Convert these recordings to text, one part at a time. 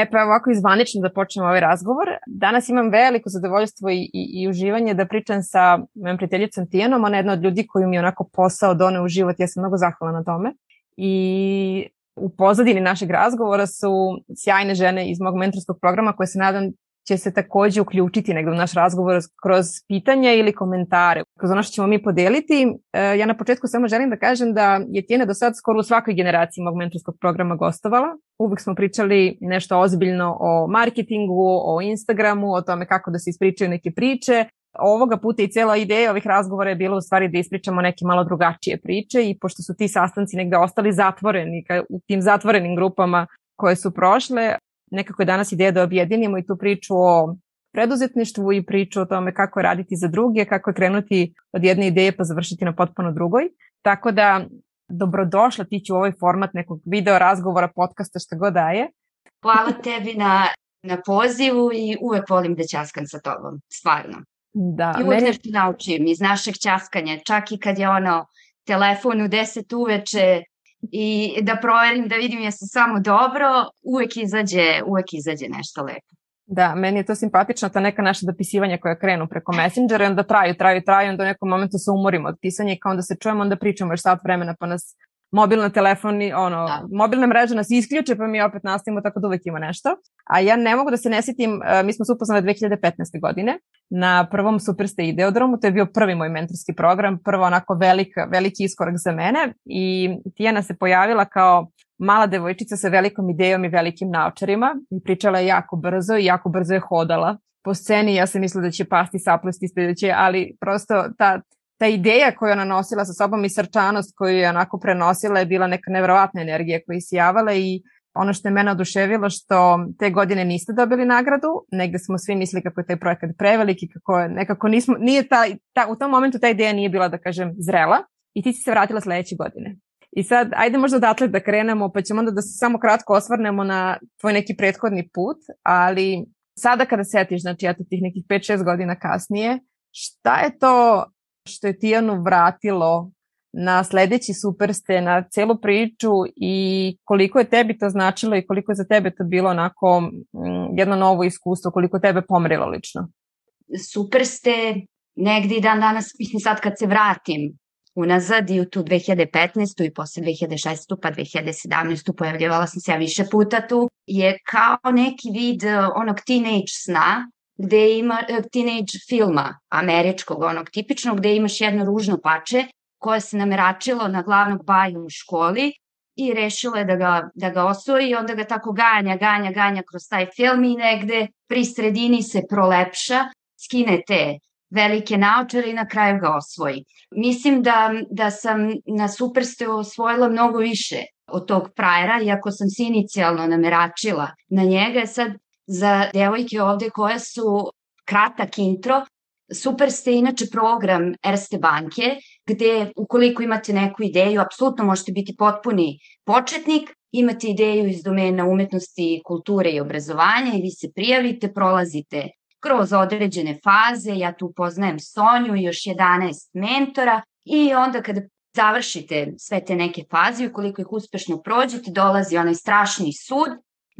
E pa ovako izvanično da počnemo ovaj razgovor. Danas imam veliko zadovoljstvo i, i, i uživanje da pričam sa mojom prijateljicom Tijanom. Ona je jedna od ljudi koju mi je onako posao done u život. Ja sam mnogo zahvala na tome. I u pozadini našeg razgovora su sjajne žene iz mog mentorskog programa koje se nadam će se takođe uključiti negde u naš razgovor kroz pitanja ili komentare, kroz ono što ćemo mi podeliti. E, ja na početku samo želim da kažem da je Tijena do sad skoro u svakoj generaciji mog mentorskog programa gostovala. Uvek smo pričali nešto ozbiljno o marketingu, o Instagramu, o tome kako da se ispričaju neke priče. Ovoga puta i cela ideja ovih razgovora je bila u stvari da ispričamo neke malo drugačije priče i pošto su ti sastanci negde ostali zatvoreni u tim zatvorenim grupama koje su prošle, nekako je danas ideja da objedinimo i tu priču o preduzetništvu i priču o tome kako raditi za druge, kako je krenuti od jedne ideje pa završiti na potpuno drugoj. Tako da dobrodošla ti ću u ovaj format nekog video razgovora, podcasta, šta god daje. Hvala tebi na, na pozivu i uvek volim da ćaskam sa tobom, stvarno. Da, I uvek meni... nešto naučim iz našeg ćaskanja, čak i kad je ono telefon u 10 uveče i da proverim, da vidim jesu samo dobro, uvek izađe, uvek izađe nešto lepo. Da, meni je to simpatično, ta neka naša dopisivanja koja krenu preko Messengera, onda traju, traju, traju, onda u nekom momentu se umorimo od pisanja i kao onda se čujemo, onda pričamo još sat vremena pa nas mobilna telefoni, ono, da. mobilna mreža nas isključe pa mi opet nastavimo tako da uvek ima nešto. A ja ne mogu da se ne sjetim, e, mi smo se upoznali 2015. godine na prvom Superste ideodromu, to je bio prvi moj mentorski program, prvo onako velik, veliki iskorak za mene i Tijana se pojavila kao mala devojčica sa velikom idejom i velikim naučarima i pričala je jako brzo i jako brzo je hodala po sceni, ja sam mislila da će pasti saplesti sledeće, ali prosto ta, ta ideja koju ona nosila sa sobom i srčanost koju je onako prenosila je bila neka nevrovatna energija koja je sijavala i ono što je mene oduševilo što te godine niste dobili nagradu, negde smo svi mislili kako je taj projekat preveliki, kako nekako nismo, nije ta, ta, u tom momentu ta ideja nije bila, da kažem, zrela i ti si se vratila sledeće godine. I sad, ajde možda odatle da krenemo, pa ćemo onda da se samo kratko osvarnemo na tvoj neki prethodni put, ali sada kada setiš, znači eto tih nekih 5-6 godina kasnije, šta je to što je Tijanu vratilo na sledeći superste, na celu priču i koliko je tebi to značilo i koliko je za tebe to bilo onako jedno novo iskustvo, koliko tebe pomerilo lično? Superste negde i dan danas, mislim sad kad se vratim unazad i u tu 2015. i posle 2016. pa 2017. pojavljivala sam se ja više puta tu, je kao neki vid eh, onog teenage sna gde ima teenage filma američkog, onog tipičnog, gde imaš jedno ružno pače koje se nameračilo na glavnog baju u školi i rešilo je da ga, da ga osvoji i onda ga tako ganja, ganja, ganja kroz taj film i negde pri sredini se prolepša, skine te velike naočare i na kraju ga osvoji. Mislim da, da sam na Superste osvojila mnogo više od tog prajera, iako sam se inicijalno nameračila na njega. Sad, za devojke ovde koje su kratak intro, Super ste inače program Erste banke, gde ukoliko imate neku ideju, apsolutno možete biti potpuni početnik, imate ideju iz domena umetnosti, kulture i obrazovanja i vi se prijavite, prolazite kroz određene faze, ja tu poznajem Sonju i još 11 mentora i onda kada završite sve te neke faze, ukoliko ih uspešno prođete, dolazi onaj strašni sud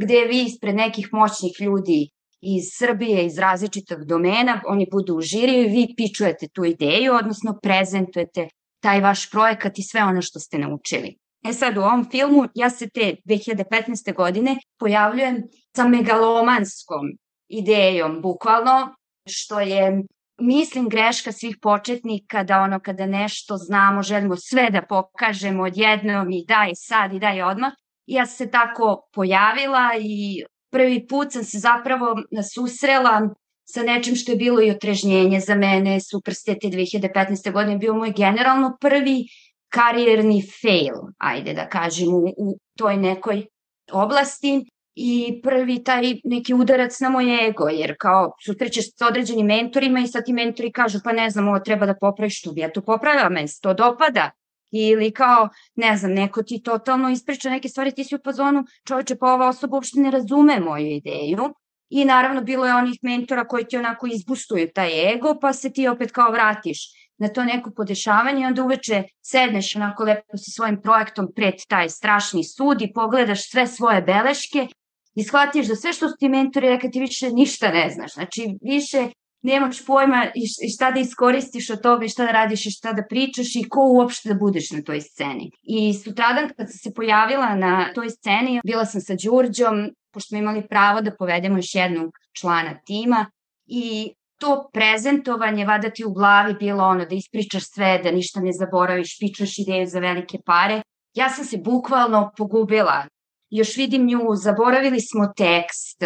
gde vi ispred nekih moćnih ljudi iz Srbije, iz različitog domena, oni budu u žiriju i vi pičujete tu ideju, odnosno prezentujete taj vaš projekat i sve ono što ste naučili. E sad u ovom filmu ja se te 2015. godine pojavljujem sa megalomanskom idejom, bukvalno, što je mislim greška svih početnika da ono kada nešto znamo, želimo sve da pokažemo odjednom i daj sad i daj odmah. Ja se tako pojavila i prvi put sam se zapravo susrela sa nečim što je bilo i otrežnjenje za mene. Superstete 2015. godine bio moj generalno prvi karijerni fail, ajde da kažem, u, u toj nekoj oblasti i prvi taj neki udarac na moj ego, jer kao susrećeš sa određenim mentorima i sad ti mentori kažu pa ne znam, ovo treba da popraviš tu, ja to popravljam, meni se to dopada, ili kao, ne znam, neko ti totalno ispriča neke stvari, ti si u fazonu, čovječe, pa ova osoba uopšte ne razume moju ideju, I naravno bilo je onih mentora koji ti onako izbustuju taj ego, pa se ti opet kao vratiš na to neko podešavanje i onda uveče sedneš onako lepo sa svojim projektom pred taj strašni sud i pogledaš sve svoje beleške i shvatiš da sve što su ti mentori rekli ti više ništa ne znaš. Znači više nemaš pojma i šta da iskoristiš od toga i šta da radiš i šta da pričaš i ko uopšte da budeš na toj sceni. I sutradan kad sam se pojavila na toj sceni, bila sam sa Đurđom, pošto smo imali pravo da povedemo još jednog člana tima i to prezentovanje vada ti u glavi bilo ono da ispričaš sve, da ništa ne zaboraviš, pičaš ideju za velike pare. Ja sam se bukvalno pogubila. Još vidim nju, zaboravili smo tekst,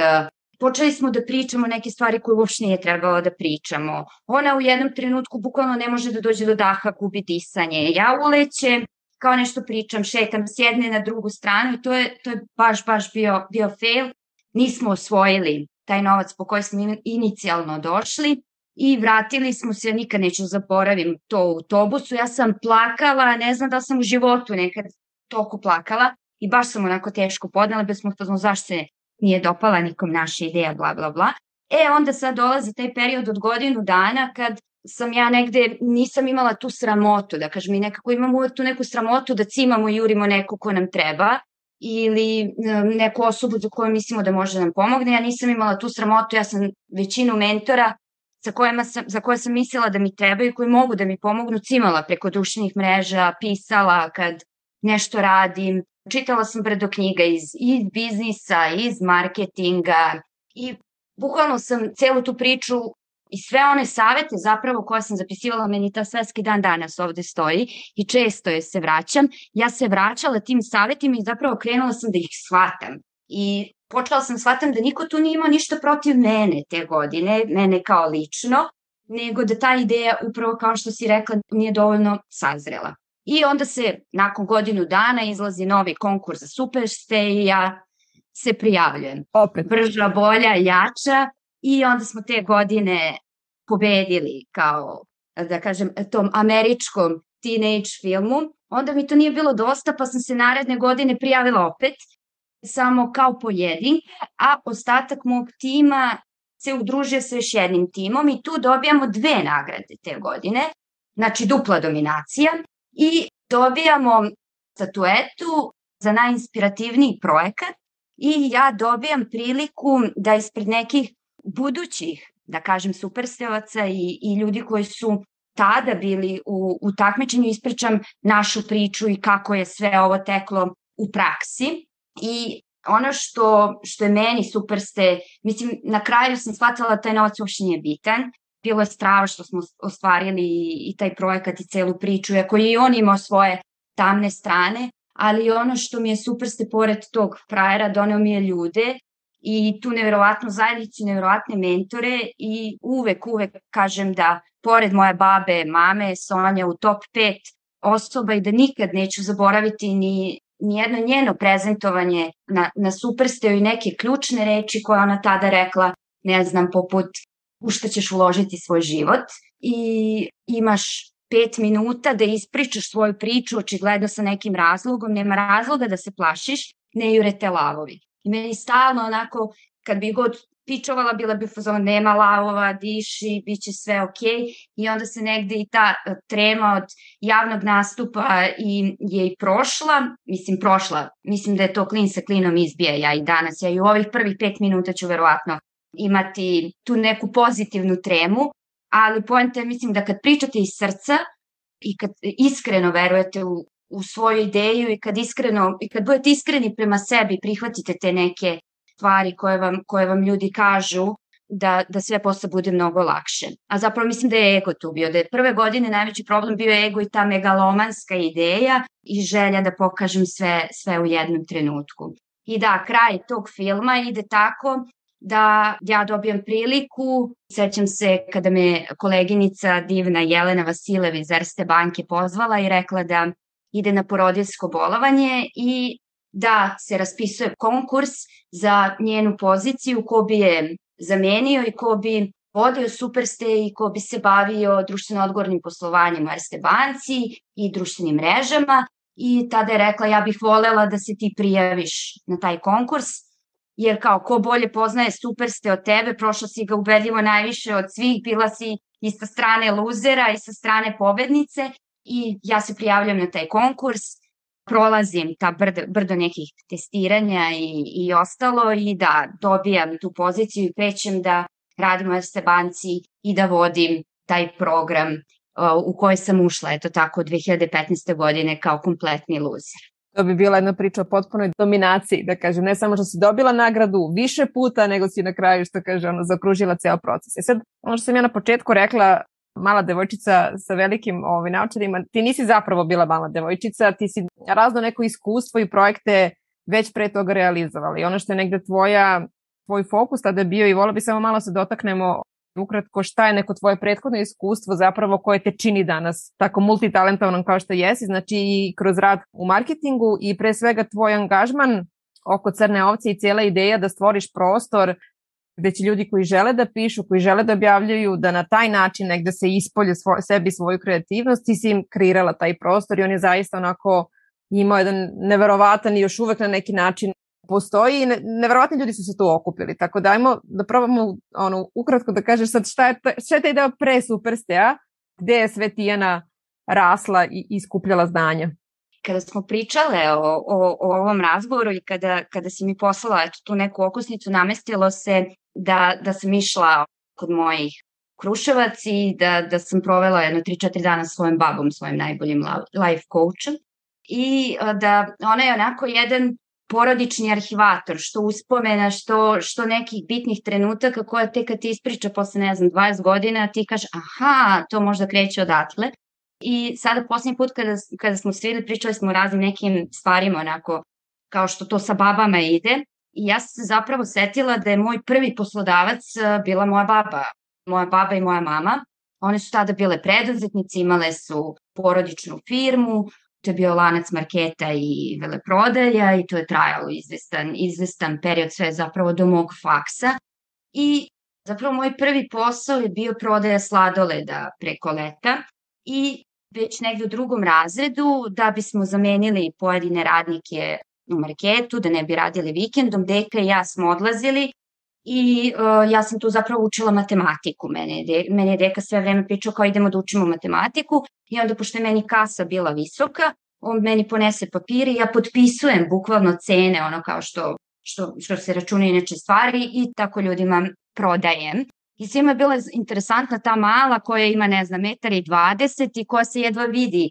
počeli smo da pričamo neke stvari koje uopšte nije trebalo da pričamo. Ona u jednom trenutku bukvalno ne može da dođe do daha, gubi disanje. Ja ulećem, kao nešto pričam, šetam s jedne na drugu stranu i to je, to je baš, baš bio, bio fail. Nismo osvojili taj novac po koji smo inicijalno došli i vratili smo se, ja nikad neću zaboravim to u autobusu, ja sam plakala, ne znam da sam u životu nekad toliko plakala i baš sam onako teško podnala, bez smo znam zašto se nije dopala nikom naša ideja, bla, bla, bla. E, onda sad dolazi taj period od godinu dana kad sam ja negde, nisam imala tu sramotu, da kažem, i nekako imamo tu neku sramotu da cimamo i jurimo neko ko nam treba ili neku osobu za koju mislimo da može da nam pomogne. Ja nisam imala tu sramotu, ja sam većinu mentora za, kojima sam, za koje sam mislila da mi trebaju, koji mogu da mi pomognu, cimala preko društvenih mreža, pisala kad nešto radim. Čitala sam bredo knjiga iz, iz biznisa, iz marketinga i bukvalno sam celu tu priču I sve one savete zapravo koje sam zapisivala, meni ta sveski dan danas ovde stoji i često je se vraćam. Ja se vraćala tim savetima i zapravo krenula sam da ih shvatam. I počela sam shvatam da niko tu nije imao ništa protiv mene te godine, mene kao lično, nego da ta ideja upravo kao što si rekla nije dovoljno sazrela. I onda se nakon godinu dana izlazi novi konkurs za Superste i ja se prijavljujem. Opet. Brža, bolja, jača i onda smo te godine pobedili kao, da kažem, tom američkom teenage filmu. Onda mi to nije bilo dosta, pa sam se naredne godine prijavila opet, samo kao pojedin, a ostatak mog tima se udružio sa još jednim timom i tu dobijamo dve nagrade te godine, znači dupla dominacija i dobijamo statuetu za najinspirativniji projekat i ja dobijam priliku da ispred nekih budućih da kažem, superstevaca i, i ljudi koji su tada bili u, u takmičenju, ispričam našu priču i kako je sve ovo teklo u praksi. I ono što, što je meni superste, mislim, na kraju sam shvatila da taj novac uopšte nije bitan. Bilo je strava što smo ostvarili i, i taj projekat i celu priču, iako je i on imao svoje tamne strane, ali ono što mi je superste pored tog frajera doneo mi je ljude i tu neverovatnu zajednicu, neverovatne mentore i uvek, uvek kažem da pored moje babe, mame, Sonja u top 5 osoba i da nikad neću zaboraviti ni, ni jedno njeno prezentovanje na, na Supersteo i neke ključne reči koje ona tada rekla, ne znam, poput u što ćeš uložiti svoj život i imaš pet minuta da ispričaš svoju priču, očigledno sa nekim razlogom, nema razloga da se plašiš, ne jurete lavovi. I meni stalno onako, kad bi god pičovala, bila bi fazon, nema lavova, diši, bit će sve. Okay. I onda se negde i ta e, trema od javnog nastupa i, je i prošla, mislim prošla, mislim da je to klin sa klinom izbija ja i danas. Ja i u ovih prvih pet minuta ću verovatno imati tu neku pozitivnu tremu, ali poenta je, mislim, da kad pričate iz srca i kad iskreno verujete u, u svoju ideju i kad iskreno, i kad budete iskreni prema sebi, prihvatite te neke stvari koje vam, koje vam ljudi kažu, da, da sve posle bude mnogo lakše. A zapravo mislim da je ego tu bio, da je prve godine najveći problem bio ego i ta megalomanska ideja i želja da pokažem sve, sve u jednom trenutku. I da, kraj tog filma ide tako da ja dobijam priliku, sećam se kada me koleginica divna Jelena Vasilev iz Erste banke pozvala i rekla da ide na porodilsko bolovanje i da se raspisuje konkurs za njenu poziciju ko bi je zamenio i ko bi vodio Superste i ko bi se bavio društveno odgovornim poslovanjem u Erste banci i društvenim mrežama. I tada je rekla ja bih volela da se ti prijaviš na taj konkurs jer kao ko bolje poznaje Superste od tebe, prošla si ga ubedljivo najviše od svih, bila si i sa strane luzera i sa strane pobednice i ja se prijavljam na taj konkurs, prolazim ta brdo, brdo nekih testiranja i, i ostalo i da dobijam tu poziciju i krećem da radim u Erste banci i da vodim taj program uh, u koji sam ušla, eto tako, 2015. godine kao kompletni luzer. To bi bila jedna priča o potpunoj dominaciji, da kažem, ne samo što si dobila nagradu više puta, nego si na kraju, što kaže, ono, zakružila ceo proces. E sad, ono što sam ja na početku rekla, mala devojčica sa velikim ovaj, naučarima, ti nisi zapravo bila mala devojčica, ti si razno neko iskustvo i projekte već pre toga realizovala. I ono što je negde tvoja, tvoj fokus tada bio i volio bi samo malo se dotaknemo ukratko šta je neko tvoje prethodno iskustvo zapravo koje te čini danas tako multitalentovanom kao što jesi, znači i kroz rad u marketingu i pre svega tvoj angažman oko crne ovce i cijela ideja da stvoriš prostor gde će ljudi koji žele da pišu, koji žele da objavljaju, da na taj način negde se ispolje svoj, sebi svoju kreativnost, ti si im kreirala taj prostor i on je zaista onako imao jedan neverovatan i još uvek na neki način postoji i ne, neverovatni ljudi su se tu okupili. Tako da ajmo da probamo ono, ukratko da kažeš sad šta je, šta je taj deo pre Superstea, gde je sve Tijana rasla i iskupljala znanja kada smo pričale o, o, o ovom razgovoru i kada, kada si mi poslala eto, tu neku okusnicu, namestilo se da, da sam išla kod mojih Kruševac i da, da sam provela jedno 3-4 dana s svojim babom, svojim najboljim life coachom i da ona je onako jedan porodični arhivator, što uspomena, što, što nekih bitnih trenutaka koja te kad ti ispriča posle, ne znam, 20 godina, ti kažeš, aha, to možda kreće odatle. I sada posljednji put kada, kada smo svili, pričali smo o raznim nekim stvarima, onako, kao što to sa babama ide. I ja sam se zapravo setila da je moj prvi poslodavac bila moja baba. Moja baba i moja mama. One su tada bile preduzetnici, imale su porodičnu firmu, to je bio lanac marketa i veleprodaja i to je trajalo izvestan, izvestan period sve zapravo do mog faksa. I zapravo moj prvi posao je bio prodaja sladoleda preko leta i već negde u drugom razredu da bismo zamenili pojedine radnike u marketu, da ne bi radili vikendom, deka i ja smo odlazili i uh, ja sam tu zapravo učila matematiku. Mene, de, mene je deka sve vreme pričao kao idemo da učimo matematiku i onda pošto je meni kasa bila visoka, on meni ponese papiri i ja potpisujem bukvalno cene, ono kao što, što, što se računa inače stvari i tako ljudima prodajem. I svima je bila interesantna ta mala koja ima, ne znam, metar i 20 i koja se jedva vidi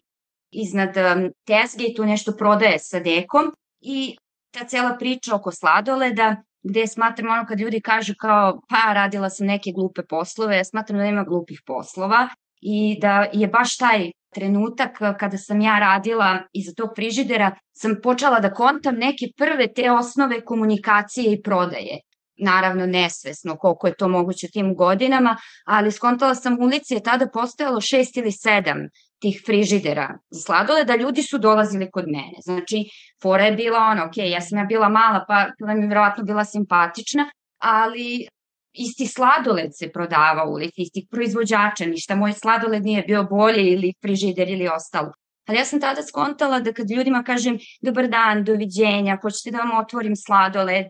iznad um, tezge i tu nešto prodaje sa dekom. I ta cela priča oko sladoleda, gde smatram ono kad ljudi kažu kao pa radila sam neke glupe poslove, ja smatram da nema glupih poslova i da je baš taj trenutak kada sam ja radila iza tog frižidera, sam počela da kontam neke prve te osnove komunikacije i prodaje. Naravno nesvesno koliko je to moguće tim godinama, ali skontala sam ulici je tada postojalo šest ili sedam tih frižidera za sladole, da ljudi su dolazili kod mene. Znači, fora je bila ona, ok, ja sam ja bila mala, pa bila mi vjerovatno bila simpatična, ali isti sladoled se prodava u ulici, istih proizvođača, ništa moj sladoled nije bio bolje ili frižider ili ostalo. Ali ja sam tada skontala da kad ljudima kažem dobar dan, doviđenja, hoćete da vam otvorim sladoled,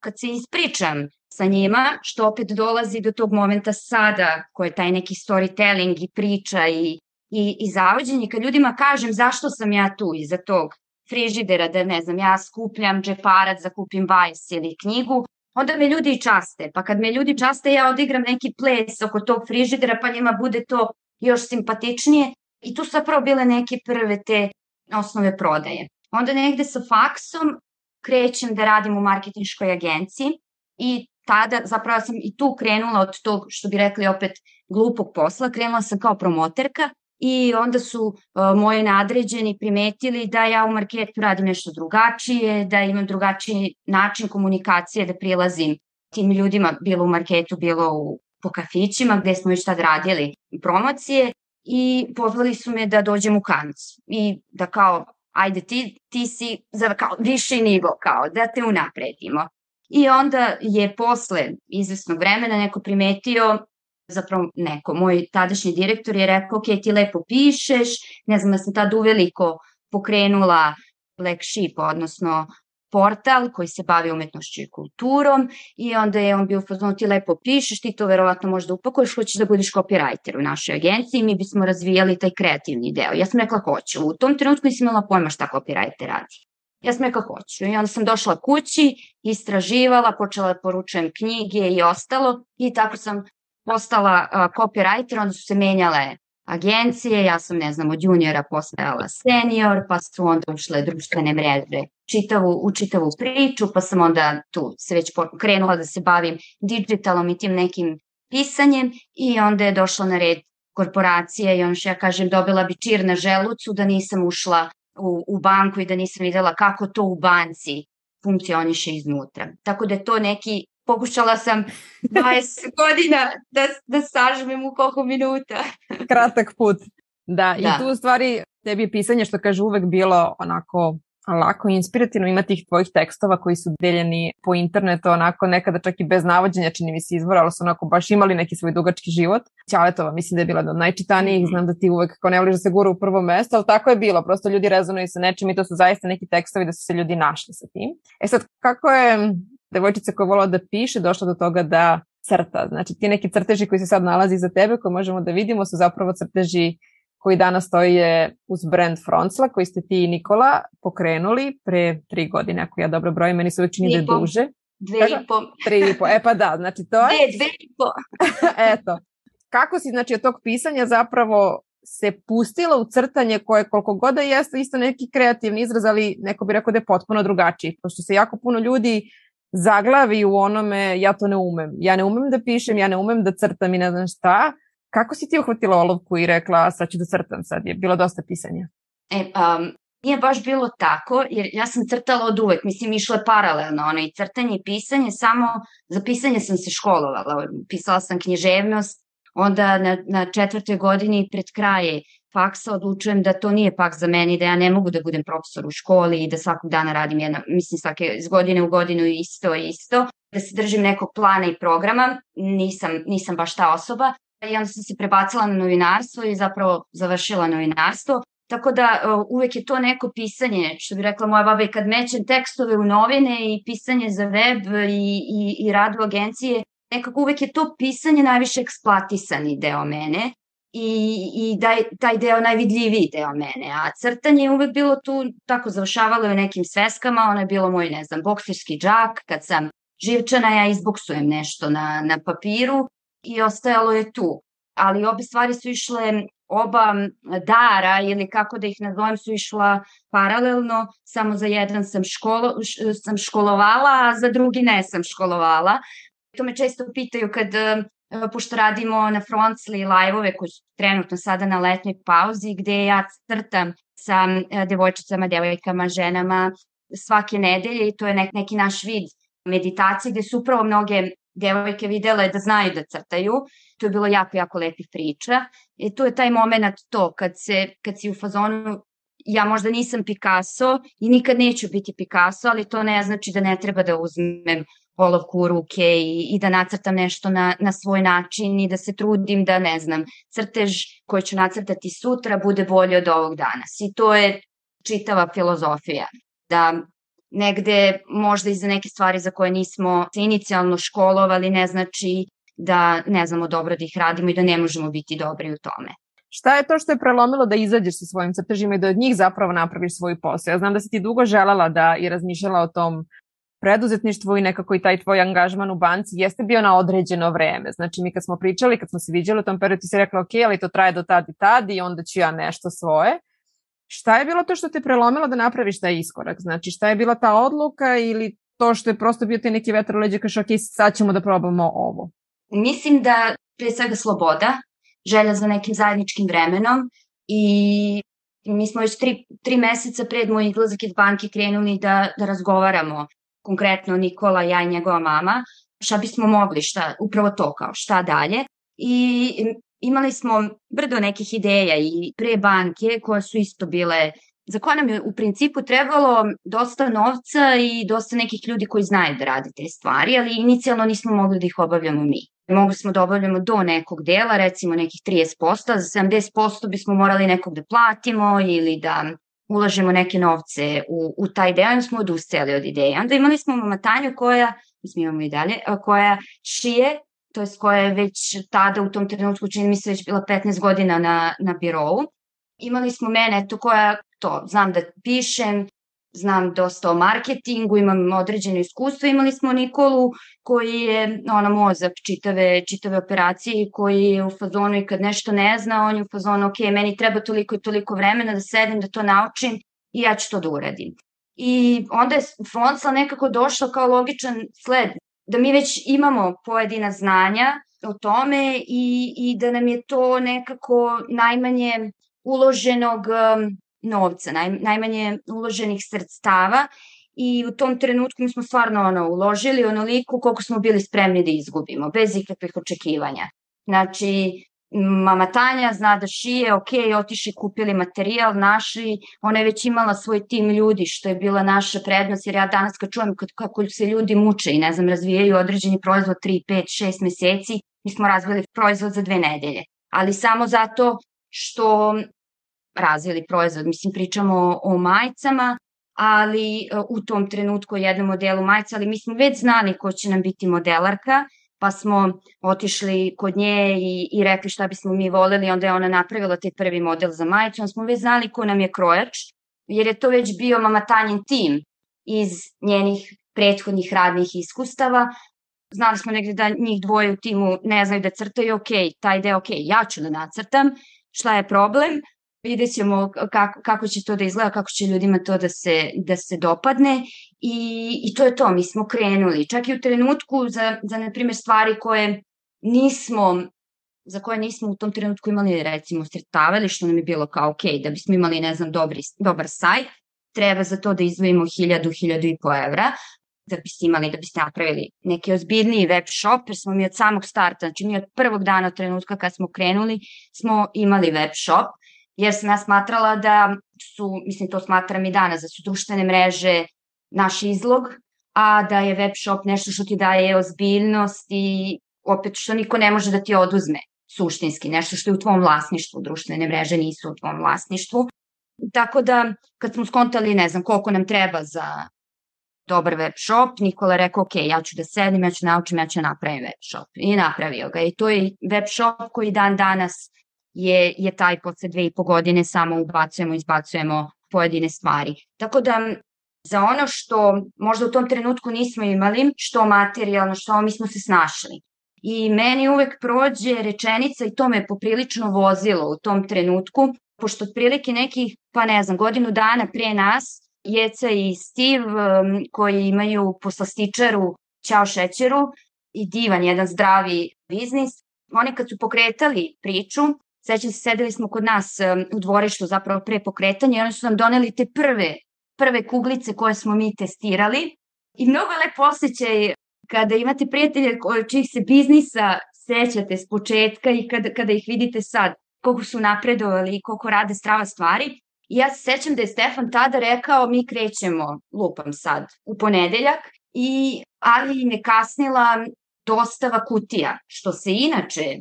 kad se ispričam sa njima, što opet dolazi do tog momenta sada, koji je taj neki storytelling i priča i, i, i zavođenje, kad ljudima kažem zašto sam ja tu iza tog frižidera, da ne znam, ja skupljam džeparac, zakupim vajs ili knjigu, onda me ljudi časte. Pa kad me ljudi časte, ja odigram neki ples oko tog frižidera, pa njima bude to još simpatičnije. I tu su zapravo bile neke prve te osnove prodaje. Onda negde sa faksom krećem da radim u marketinškoj agenciji i tada zapravo sam i tu krenula od tog, što bi rekli opet, glupog posla, krenula sam kao promoterka i onda su uh, moji nadređeni primetili da ja u marketu radim nešto drugačije, da imam drugačiji način komunikacije, da prilazim tim ljudima, bilo u marketu, bilo u, po kafićima gde smo već tad radili promocije i pozvali su me da dođem u kanc i da kao ajde ti, ti si za kao viši nivo, kao da te unapredimo. I onda je posle izvesnog vremena neko primetio zapravo neko, moj tadašnji direktor je rekao, ok, ti lepo pišeš, ne znam da sam tad uveliko pokrenula Black Sheep, odnosno portal koji se bavi umetnošću i kulturom i onda je on bio fazon ti lepo pišeš, ti to verovatno možda upakuješ, hoćeš da budeš copywriter u našoj agenciji mi bismo razvijali taj kreativni deo. Ja sam rekla hoću. U tom trenutku nisam imala pojma šta copywriter radi. Ja sam rekla hoću i onda sam došla kući, istraživala, počela da poručujem knjige i ostalo i tako sam postala copywriter, onda su se menjale agencije, ja sam, ne znam, od juniora postajala senior, pa su onda ušle društvene mreže čitavu, u čitavu priču, pa sam onda tu se već krenula da se bavim digitalom i tim nekim pisanjem i onda je došla na red korporacija i ono što ja kažem dobila bi čir na želucu da nisam ušla u, u banku i da nisam videla kako to u banci funkcioniše iznutra. Tako da je to neki pokušala sam 20 godina da, da sažmem u koliko minuta. Kratak put. Da, da, i tu u stvari tebi je pisanje što kaže uvek bilo onako lako i inspirativno ima tih tvojih tekstova koji su deljeni po internetu, onako nekada čak i bez navođenja čini mi se izvora, ali su onako baš imali neki svoj dugački život. Ćaletova mislim da je bila od najčitanijih, mhm. znam da ti uvek kao ne voliš da se gura u prvo mesto, ali tako je bilo, prosto ljudi rezonuju sa nečim i to su zaista neki tekstovi da su se ljudi našli sa tim. E sad, kako je devojčica koja volila da piše došla do toga da crta. Znači ti neki crteži koji se sad nalazi za tebe, koje možemo da vidimo, su zapravo crteži koji danas stoje uz brand Froncla, koji ste ti i Nikola pokrenuli pre tri godine, ako ja dobro brojim, meni se uvek čini da je duže. Dve i po. Tri i po, e pa da, znači to je... Dve, dve i po. Eto. Kako si, znači, od tog pisanja zapravo se pustila u crtanje koje koliko god da jeste isto neki kreativni izraz, ali neko bi rekao da je potpuno drugačiji, pošto se jako puno ljudi zaglavi u onome ja to ne umem. Ja ne umem da pišem, ja ne umem da crtam i ne znam šta. Kako si ti uhvatila olovku i rekla sad ću da crtam sad? Je bilo dosta pisanja. E, um, nije baš bilo tako, jer ja sam crtala od uvek, mislim išlo je paralelno, ono i crtanje i pisanje, samo za pisanje sam se školovala, pisala sam književnost, onda na, na četvrtoj godini pred kraje faksa odlučujem da to nije pak za meni, da ja ne mogu da budem profesor u školi i da svakog dana radim jedno, mislim svake iz godine u godinu isto isto, da se držim nekog plana i programa, nisam, nisam baš ta osoba. I onda sam se prebacila na novinarstvo i zapravo završila novinarstvo. Tako da uvek je to neko pisanje, što bi rekla moja baba, i kad mećem tekstove u novine i pisanje za web i, i, i rad u agencije, nekako uvek je to pisanje najviše eksploatisani deo mene i, i da je taj deo najvidljiviji deo mene, a crtanje je uvek bilo tu, tako završavalo je nekim sveskama, ono je bilo moj, ne znam, bokserski džak, kad sam živčana ja izboksujem nešto na, na papiru i ostajalo je tu. Ali obe stvari su išle, oba dara ili kako da ih nazovem su išla paralelno, samo za jedan sam, školo, sam školovala, a za drugi ne sam školovala. To me često pitaju kad pošto radimo na Frontsli live-ove koji su trenutno sada na letnoj pauzi, gde ja crtam sa e, devojčicama, devojkama, ženama svake nedelje i to je nek, neki naš vid meditacije gde su upravo mnoge devojke videle da znaju da crtaju. To je bilo jako, jako lepih priča. I tu je taj moment to, kad, se, kad si u fazonu ja možda nisam Picasso i nikad neću biti Picasso, ali to ne znači da ne treba da uzmem olovku u ruke i, i da nacrtam nešto na, na svoj način i da se trudim da, ne znam, crtež koji ću nacrtati sutra bude bolji od ovog danas. I to je čitava filozofija. Da negde možda i za neke stvari za koje nismo se inicijalno školovali ne znači da ne znamo dobro da ih radimo i da ne možemo biti dobri u tome. Šta je to što je prelomilo da izađeš sa svojim crtežima i da od njih zapravo napraviš svoj posao? Ja znam da si ti dugo želala da i razmišljala o tom preduzetništvu i nekako i taj tvoj angažman u banci jeste bio na određeno vreme. Znači mi kad smo pričali, kad smo se viđali u tom periodu ti si rekla ok, ali to traje do tad i tad i onda ću ja nešto svoje. Šta je bilo to što te prelomilo da napraviš taj iskorak? Znači šta je bila ta odluka ili to što je prosto bio ti neki vetar u leđe kaš ok, sad ćemo da probamo ovo? Mislim da pre svega sloboda, želja za nekim zajedničkim vremenom i mi smo već tri, tri meseca pred moj izlazak iz banke krenuli da, da razgovaramo konkretno Nikola, ja i njegova mama, šta bismo mogli, šta, upravo to kao šta dalje. I imali smo brdo nekih ideja i pre banke koje su isto bile za koje nam je u principu trebalo dosta novca i dosta nekih ljudi koji znaju da rade te stvari, ali inicijalno nismo mogli da ih obavljamo mi. Mogli smo da obavljamo do nekog dela, recimo nekih 30%, a za 70% bismo morali nekog da platimo ili da ulažemo neke novce u, u taj deo i smo odustali od ideje. Onda imali smo mamatanju koja, mislim imamo i dalje, koja šije, to je koja je već tada u tom trenutku, čini mi se već bila 15 godina na, na birovu. Imali smo mene, to koja, to, znam da pišem, znam dosta o marketingu, imam određeno iskustvo. Imali smo Nikolu koji je ona mozak čitave, čitave operacije i koji je u fazonu i kad nešto ne zna, on je u fazonu ok, meni treba toliko i toliko vremena da sedem, da to naučim i ja ću to da uradim. I onda je Fonsal nekako došla kao logičan sled, da mi već imamo pojedina znanja o tome i, i da nam je to nekako najmanje uloženog novca, naj, najmanje uloženih sredstava i u tom trenutku mi smo stvarno ono, uložili onoliko koliko smo bili spremni da izgubimo, bez ikakvih očekivanja. Znači, mama Tanja zna da šije, ok, otiši kupili materijal, našli, ona je već imala svoj tim ljudi, što je bila naša prednost, jer ja danas kad čujem kako se ljudi muče i ne znam, razvijaju određeni proizvod 3, 5, 6 meseci, mi smo razvili proizvod za dve nedelje. Ali samo zato što razvili proizvod. Mislim, pričamo o majicama, ali e, u tom trenutku o jednom modelu majica, ali mi smo već znali ko će nam biti modelarka, pa smo otišli kod nje i, i rekli šta bismo mi voleli, onda je ona napravila taj prvi model za majicu, onda smo već znali ko nam je krojač, jer je to već bio mama Tanjin tim iz njenih prethodnih radnih iskustava. Znali smo negde da njih dvoje u timu ne znaju da crtaju, ok, taj deo, ok, ja ću da nacrtam, šta je problem, vidjet ćemo kako, kako će to da izgleda, kako će ljudima to da se, da se dopadne i, i to je to, mi smo krenuli. Čak i u trenutku za, za na primjer, stvari koje nismo za koje nismo u tom trenutku imali recimo sredstava ili što nam je bilo kao ok, da bismo imali ne znam dobri, dobar sajt, treba za to da izdvojimo 1000, 1000 i po evra, da biste imali, da biste napravili neki ozbiljniji web shop, jer smo mi od samog starta, znači mi od prvog dana od trenutka kad smo krenuli, smo imali web shop jer sam ja smatrala da su, mislim to smatram i danas, da su društvene mreže naš izlog, a da je web shop nešto što ti daje ozbiljnost i opet što niko ne može da ti oduzme suštinski, nešto što je u tvom vlasništvu, društvene mreže nisu u tvom vlasništvu. Tako da, kad smo skontali, ne znam, koliko nam treba za dobar web shop, Nikola je rekao, ok, ja ću da sedim, ja ću naučim, ja ću napravim web shop. I napravio ga. I to je web shop koji dan danas je, je taj posle dve i po godine samo ubacujemo, izbacujemo pojedine stvari. Tako da za ono što možda u tom trenutku nismo imali, što materijalno, što mi smo se snašli. I meni uvek prođe rečenica i to me poprilično vozilo u tom trenutku, pošto otprilike nekih, pa ne znam, godinu dana pre nas, Jeca i Steve koji imaju poslastičaru Ćao šećeru i divan jedan zdravi biznis, oni kad su pokretali priču, Sećam se, sedeli smo kod nas u dvorištu zapravo pre pokretanja i oni su nam doneli te prve, prve kuglice koje smo mi testirali. I mnogo je lep osjećaj kada imate prijatelje čih se biznisa sećate s početka i kada, kada ih vidite sad, koliko su napredovali i koliko rade strava stvari. I ja se sećam da je Stefan tada rekao mi krećemo, lupam sad, u ponedeljak, i, ali ne kasnila dostava kutija, što se inače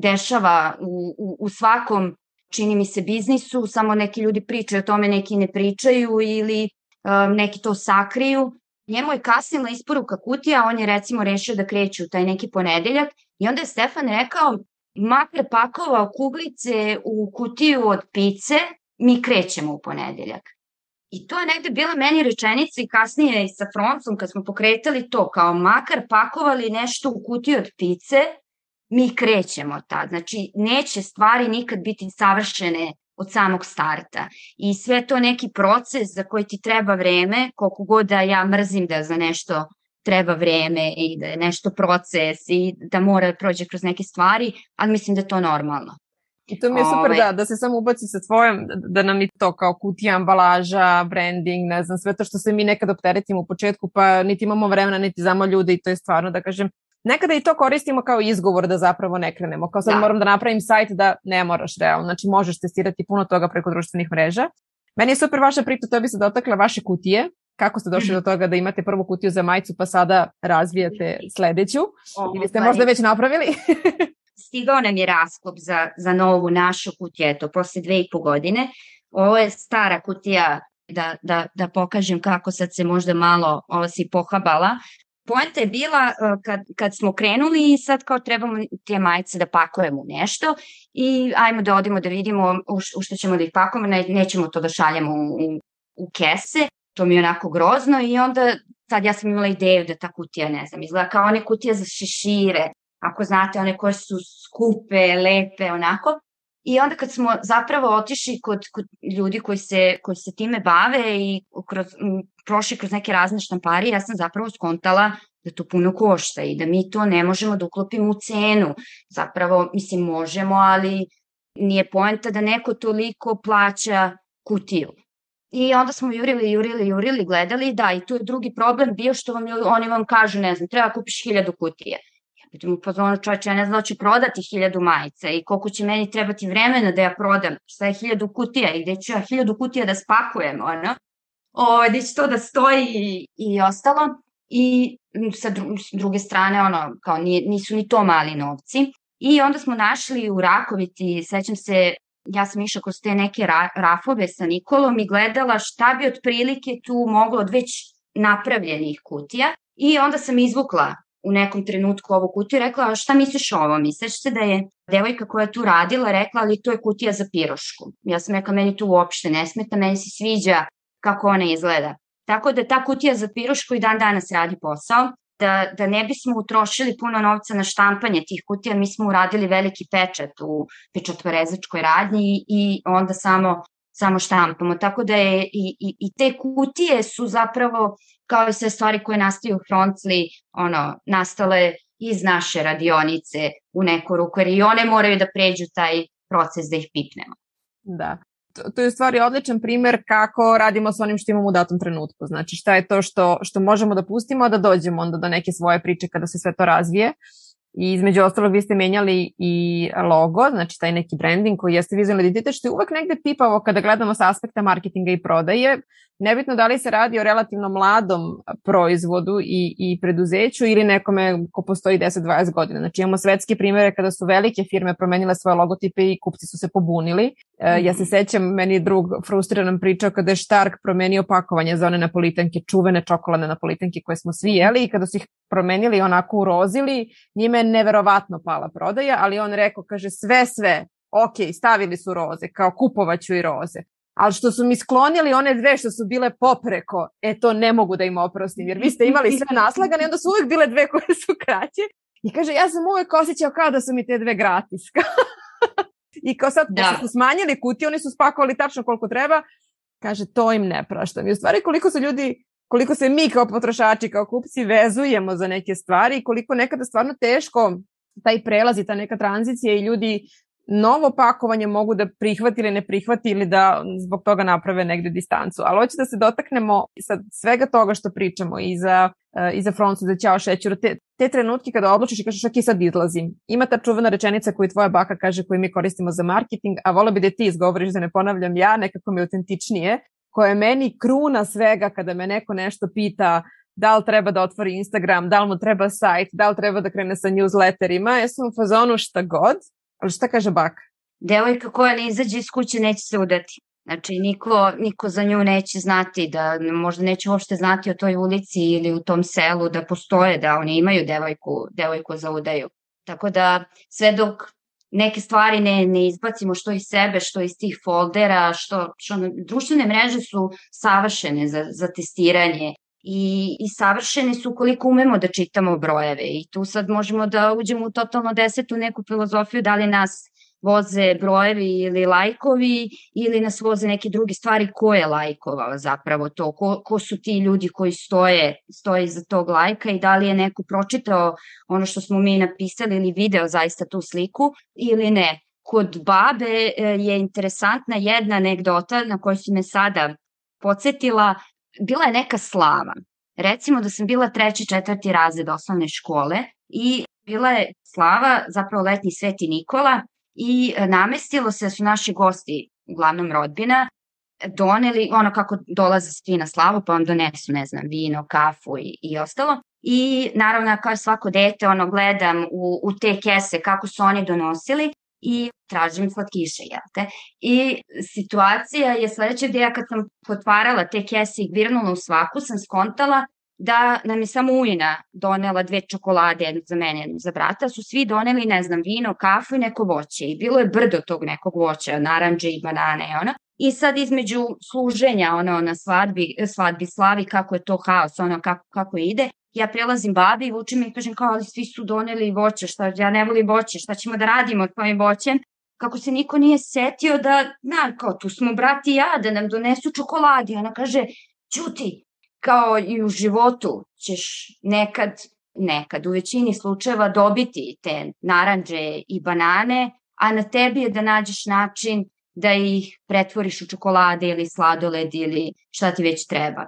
dešava u, u, u svakom, čini mi se, biznisu, samo neki ljudi pričaju o tome, neki ne pričaju ili um, neki to sakriju. Njemu je kasnila isporuka kutija, on je recimo rešio da kreće u taj neki ponedeljak i onda je Stefan rekao, makar pakovao kuglice u kutiju od pice, mi krećemo u ponedeljak. I to je negde bila meni rečenica i kasnije i sa Froncom kad smo pokretali to, kao makar pakovali nešto u kutiju od pice, mi krećemo tad. Znači, neće stvari nikad biti savršene od samog starta. I sve to neki proces za koji ti treba vreme, koliko god da ja mrzim da za nešto treba vreme i da je nešto proces i da mora da prođe kroz neke stvari, ali mislim da je to normalno. I to mi je super Ove... da, da se samo ubaci sa svojom, da nam je to kao kutija, ambalaža, branding, ne znam, sve to što se mi nekad opteretimo u početku, pa niti imamo vremena, niti zamo ljude i to je stvarno, da kažem, nekada i to koristimo kao izgovor da zapravo ne krenemo. Kao sad da. moram da napravim sajt da ne moraš realno. Znači možeš testirati puno toga preko društvenih mreža. Meni je super vaša priča, to bi se dotakla vaše kutije. Kako ste došli do toga da imate prvu kutiju za majicu pa sada razvijate sledeću? Ili ste možda već napravili? Stigao nam je rasklop za, za novu našu kutiju, eto, posle dve i po godine. Ovo je stara kutija da, da, da pokažem kako sad se možda malo ovo si pohabala. Poenta je bila e, kad, kad smo krenuli i sad kao trebamo te majice da pakujemo nešto i ajmo da odimo da vidimo u, što ćemo da ih pakujemo, ne, nećemo to da šaljemo u, u kese, to mi je onako grozno i onda sad ja sam imala ideju da ta kutija, ne znam, izgleda kao one kutije za šešire, ako znate, one koje su skupe, lepe, onako. I onda kad smo zapravo otišli kod, kod ljudi koji se, koji se time bave i kroz, m, prošli kroz neke razne štamparije, ja sam zapravo skontala da to puno košta i da mi to ne možemo da uklopimo u cenu. Zapravo, mislim, možemo, ali nije poenta da neko toliko plaća kutiju. I onda smo jurili, jurili, jurili, gledali, da, i tu je drugi problem bio što vam, oni vam kažu, ne znam, treba kupiš hiljadu kutije. Budem u pozonu čovječe, ja ne znam da ću prodati hiljadu majica i koliko će meni trebati vremena da ja prodam, šta je hiljadu kutija i gde ću ja hiljadu kutija da spakujem, ono. O, gde će to da stoji i, i ostalo. I sa druge strane, ono, kao nije, nisu ni to mali novci. I onda smo našli u Rakovici, sećam se, ja sam išla kroz te neke ra, rafove sa Nikolom i gledala šta bi otprilike tu moglo od već napravljenih kutija. I onda sam izvukla u nekom trenutku ovu kutiju i rekla šta misliš o ovom? I se da je devojka koja tu radila rekla ali to je kutija za pirošku. Ja sam rekla meni to uopšte ne smeta, meni se sviđa kako ona izgleda. Tako da ta kutija za pirošku i dan danas radi posao. Da, da ne bismo utrošili puno novca na štampanje tih kutija, mi smo uradili veliki pečat u pečatvorezačkoj radnji i onda samo samo štampamo. Tako da je i, i, i te kutije su zapravo kao i sve stvari koje nastaju u Frontli, ono, nastale iz naše radionice u neku ruku, jer i one moraju da pređu taj proces da ih pipnemo. Da. To, to je u stvari odličan primer kako radimo sa onim što imamo u datom trenutku. Znači šta je to što, što možemo da pustimo, a da dođemo onda do neke svoje priče kada se sve to razvije. I između ostalog vi ste menjali i logo, znači taj neki branding koji jeste vizualni identitet, što je uvek negde pipavo kada gledamo sa aspekta marketinga i prodaje. Nebitno da li se radi o relativno mladom proizvodu i, i preduzeću ili nekome ko postoji 10-20 godina. Znači imamo svetske primere kada su velike firme promenile svoje logotipe i kupci su se pobunili. E, ja se sećam, meni je drug frustriran pričao kada je Stark promenio pakovanje za one napolitanke, čuvene čokoladne napolitanke koje smo svi jeli i kada su ih promenili onako urozili, njime je neverovatno pala prodaja, ali on rekao, kaže sve, sve, ok, stavili su roze, kao kupovaću i roze ali što su mi sklonili one dve što su bile popreko, e to ne mogu da im oprostim, jer vi ste imali sve naslagane, onda su uvek bile dve koje su kraće. I kaže, ja sam uvek osjećao kao da su mi te dve gratis. I kao sad, da. su smanjili kutije, oni su spakovali tačno koliko treba, kaže, to im ne praštam. I u stvari koliko su ljudi, koliko se mi kao potrošači, kao kupci vezujemo za neke stvari i koliko nekada stvarno teško taj prelaz i ta neka tranzicija i ljudi novo pakovanje mogu da prihvati ili ne prihvati ili da zbog toga naprave negde distancu. Ali hoće da se dotaknemo sa svega toga što pričamo i za, uh, i za Froncu, za Ćao šećuru, te, te trenutke kada odlučiš i kažeš ok, sad izlazim. Ima ta čuvena rečenica koju tvoja baka kaže koju mi koristimo za marketing, a vola bi da ti izgovoriš da ne ponavljam ja, nekako mi autentičnije, koja je meni kruna svega kada me neko nešto pita da li treba da otvori Instagram, da li mu treba sajt, da li treba da krene sa newsletterima, ja sam u fazonu šta god, Ali šta kaže baka? Devojka koja ne izađe iz kuće neće se udati. Znači, niko, niko za nju neće znati, da možda neće uopšte znati o toj ulici ili u tom selu da postoje, da oni imaju devojku, devojku za udaju. Tako da sve dok neke stvari ne, ne izbacimo što iz sebe, što iz tih foldera, što, što društvene mreže su savršene za, za testiranje i, i savršeni su koliko umemo da čitamo brojeve i tu sad možemo da uđemo u totalno desetu neku filozofiju da li nas voze brojevi ili lajkovi ili nas voze neke druge stvari ko je lajkovao zapravo to, ko, ko su ti ljudi koji stoje, stoje iza tog lajka i da li je neko pročitao ono što smo mi napisali ili video zaista tu sliku ili ne. Kod babe e, je interesantna jedna anegdota na koju si me sada podsjetila, bila je neka slava. Recimo da sam bila treći, četvrti razred osnovne škole i bila je slava, zapravo letni sveti Nikola i namestilo se da su naši gosti, uglavnom rodbina, doneli, ono kako dolaze svi na slavu, pa vam donesu, ne znam, vino, kafu i, i ostalo. I naravno, kao svako dete, ono, gledam u, u te kese kako su oni donosili i tražim slatkiše, jel te? I situacija je sledeća gde ja kad sam potvarala te kese i gvirnula u svaku, sam skontala da nam je samo ujna donela dve čokolade, jednu za mene, jednu za brata, su svi doneli, ne znam, vino, kafu i neko voće. I bilo je brdo tog nekog voća, naranđe i banane i ona. I sad između služenja ono na svadbi, svadbi slavi kako je to haos, ono kako, kako ide, ja prelazim babi i vučem i kažem kao ali svi su doneli voće, šta, ja ne volim voće, šta ćemo da radimo s tvojim voćem? Kako se niko nije setio da, na, kao tu smo brati i ja, da nam donesu čokoladi. Ona kaže, čuti, kao i u životu ćeš nekad, nekad u većini slučajeva dobiti te naranđe i banane, a na tebi je da nađeš način da ih pretvoriš u čokolade ili sladoled ili šta ti već treba.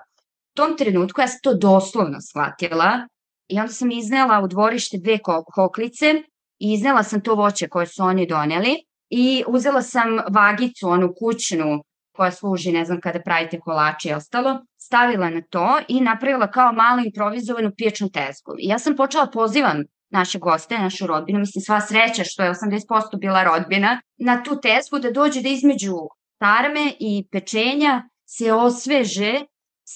Tom trenutku ja sam to doslovno shvatila i onda sam iznela u dvorište dve koklice i iznela sam to voće koje su oni doneli i uzela sam vagicu, onu kućnu koja služi, ne znam, kada pravite kolače i ostalo, stavila na to i napravila kao malu improvizovanu pijačnu tezgu. I ja sam počela pozivam naše goste, našu rodbinu, mislim sva sreća što je 80% bila rodbina, na tu tezgu da dođe da između tarme i pečenja se osveže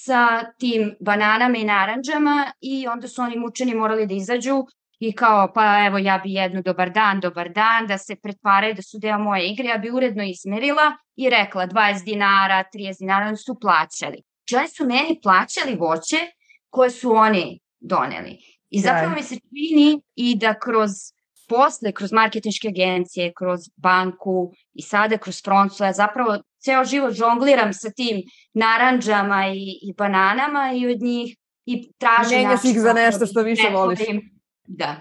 sa tim bananama i naranđama i onda su oni mučeni morali da izađu i kao pa evo ja bi jednu dobar dan, dobar dan, da se pretvaraju da su deo moje igre, ja bi uredno izmerila i rekla 20 dinara, 30 dinara, oni su plaćali. Čeli su meni plaćali voće koje su oni doneli. I zapravo mi se čini i da kroz posle, kroz marketinške agencije, kroz banku i sada kroz Froncu, ja zapravo ceo život žongliram sa tim naranđama i, i bananama i od njih i tražim... Menjaš ih za nešto što više voliš. Da.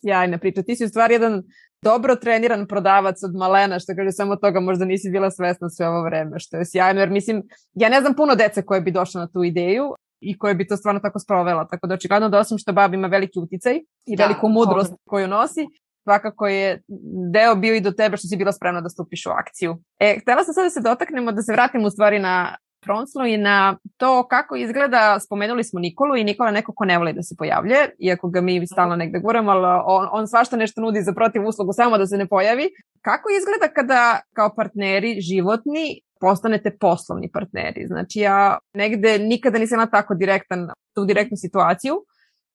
Sjajna priča. Ti si u stvari jedan dobro treniran prodavac od malena, što kaže samo toga možda nisi bila svesna sve ovo vreme, što je sjajno, jer mislim, ja ne znam puno dece koje bi došlo na tu ideju i koje bi to stvarno tako sprovela, tako da očigledno da osim što bab ima veliki uticaj i da, veliku mudrost koju nosi, svakako je deo bio i do tebe što si bila spremna da stupiš u akciju. E, htela sam sad da se dotaknemo, da se vratimo u stvari na Fronslu i na to kako izgleda, spomenuli smo Nikolu i Nikola neko ko ne voli da se pojavlje, iako ga mi stalno negde guramo, ali on, on svašta nešto nudi za protiv uslugu samo da se ne pojavi. Kako izgleda kada kao partneri životni postanete poslovni partneri? Znači ja negde nikada nisam na tako direktan, tu direktnu situaciju,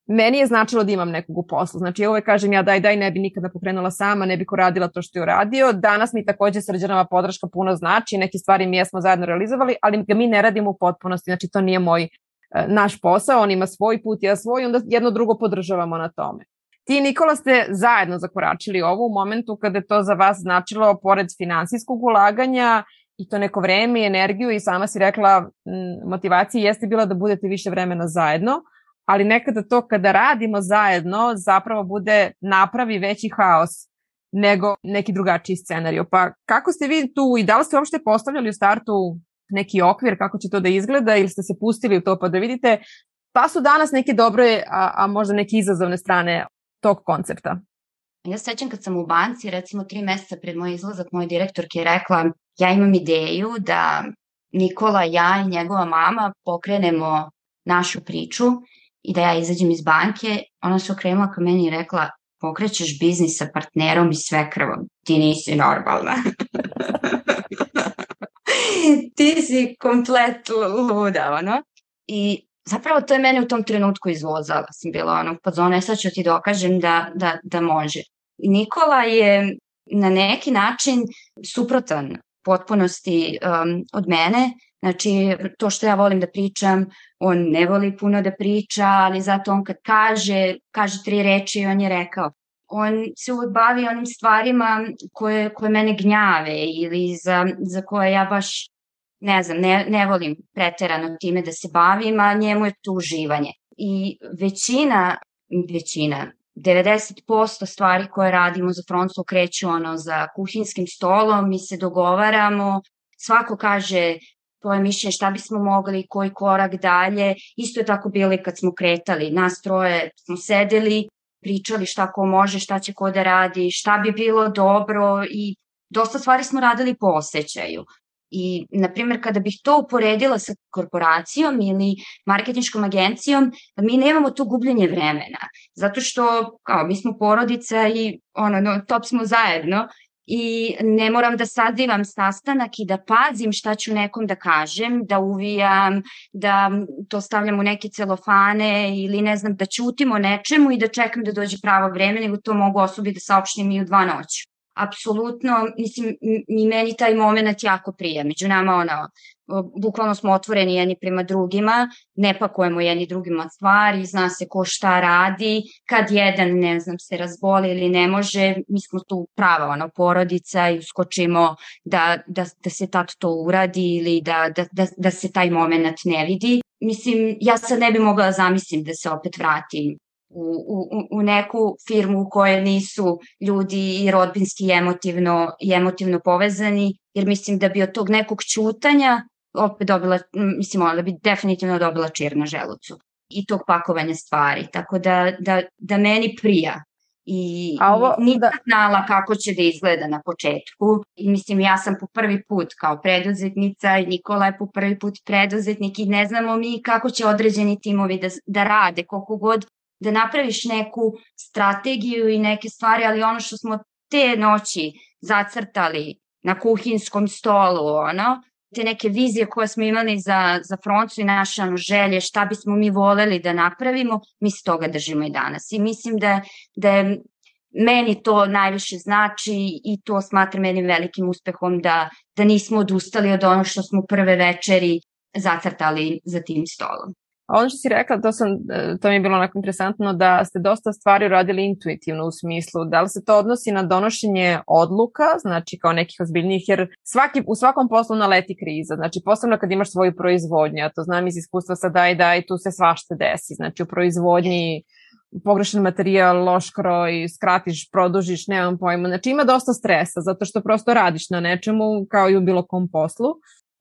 meni je značilo da imam nekog u poslu. Znači ja uvek kažem ja daj daj ne bi nikada pokrenula sama, ne bi ko radila to što je uradio. Danas mi takođe srđanova podrška puno znači, neke stvari mi jesmo zajedno realizovali, ali ga mi ne radimo u potpunosti, znači to nije moj e, naš posao, on ima svoj put, ja svoj, onda jedno drugo podržavamo na tome. Ti Nikola ste zajedno zakoračili ovo u momentu kada je to za vas značilo pored finansijskog ulaganja i to neko vreme i energiju i sama si rekla motivacija jeste bila da budete više vremena zajedno, ali nekada to kada radimo zajedno zapravo bude napravi veći haos nego neki drugačiji scenariju. Pa kako ste vi tu i da li ste uopšte postavljali u startu neki okvir kako će to da izgleda ili ste se pustili u to pa da vidite pa su danas neke dobre, a, a možda neke izazovne strane tog koncepta? Ja sećam kad sam u banci, recimo tri meseca pred moj izlazak, moj direktorki je rekla ja imam ideju da Nikola, ja i njegova mama pokrenemo našu priču i da ja izađem iz banke, ona se okrenula ka meni i rekla, pokrećeš biznis sa partnerom i svekrvom, ti nisi normalna. ti si komplet luda, ono. I zapravo to je mene u tom trenutku izvozala. Sam bila ono, pa zone, sad ću ti dokažem da, da, da može. Nikola je na neki način suprotan potpunosti um, od mene Znači, to što ja volim da pričam, on ne voli puno da priča, ali zato on kad kaže, kaže tri reči i on je rekao. On se uvek bavi onim stvarima koje, koje mene gnjave ili za, za koje ja baš, ne znam, ne, ne volim preterano time da se bavim, a njemu je to uživanje. I većina, većina, 90% stvari koje radimo za Frontslow kreću ono za kuhinskim stolom, mi se dogovaramo, svako kaže tvoje mišljenje šta bismo mogli, koji korak dalje. Isto je tako bilo i kad smo kretali. Nas troje smo sedeli, pričali šta ko može, šta će ko da radi, šta bi bilo dobro i dosta stvari smo radili po osjećaju. I, na primjer, kada bih to uporedila sa korporacijom ili marketinškom agencijom, mi nemamo to gubljenje vremena. Zato što, kao, mi smo porodica i ono, no, top smo zajedno i ne moram da sazivam sastanak i da pazim šta ću nekom da kažem, da uvijam, da to stavljam u neke celofane ili ne znam, da ćutim o nečemu i da čekam da dođe pravo vreme, nego to mogu osobi da saopštim i u dva noću apsolutno, mislim, mi meni taj moment jako prije. Među nama, ono, bukvalno smo otvoreni jedni prema drugima, ne pakujemo jedni drugima stvari, zna se ko šta radi, kad jedan, ne znam, se razboli ili ne može, mi smo tu prava, ono, porodica i uskočimo da, da, da se tad to uradi ili da, da, da, da se taj moment ne vidi. Mislim, ja sad ne bi mogla da zamislim da se opet vratim u, u, u neku firmu u kojoj nisu ljudi i rodbinski i emotivno, i emotivno povezani, jer mislim da bi od tog nekog čutanja opet dobila, mislim, ona da bi definitivno dobila čir na želucu i tog pakovanja stvari. Tako da, da, da meni prija i A ovo, nisam da... znala kako će da izgleda na početku. I mislim, ja sam po prvi put kao preduzetnica i Nikola je po prvi put preduzetnik i ne znamo mi kako će određeni timovi da, da rade, koliko god da napraviš neku strategiju i neke stvari, ali ono što smo te noći zacrtali na kuhinskom stolu, ono, te neke vizije koje smo imali za, za froncu i naše ono, želje, šta bismo mi voleli da napravimo, mi se toga držimo i danas. I mislim da, da je meni to najviše znači i to smatram jednim velikim uspehom da, da nismo odustali od ono što smo prve večeri zacrtali za tim stolom. A ono što si rekla, to, sam, e, to mi je bilo onako interesantno da ste dosta stvari uradili intuitivno u smislu da li se to odnosi na donošenje odluka, znači kao nekih ozbiljnijih, jer svaki, u svakom poslu naleti kriza, znači posebno kad imaš svoju proizvodnju, a to znam iz iskustva sa daj daj, tu se svašta desi, znači u proizvodnji pogrešan materijal, loš kroj, skratiš, produžiš, nemam pojma. Znači ima dosta stresa zato što prosto radiš na nečemu kao i u bilo kom poslu.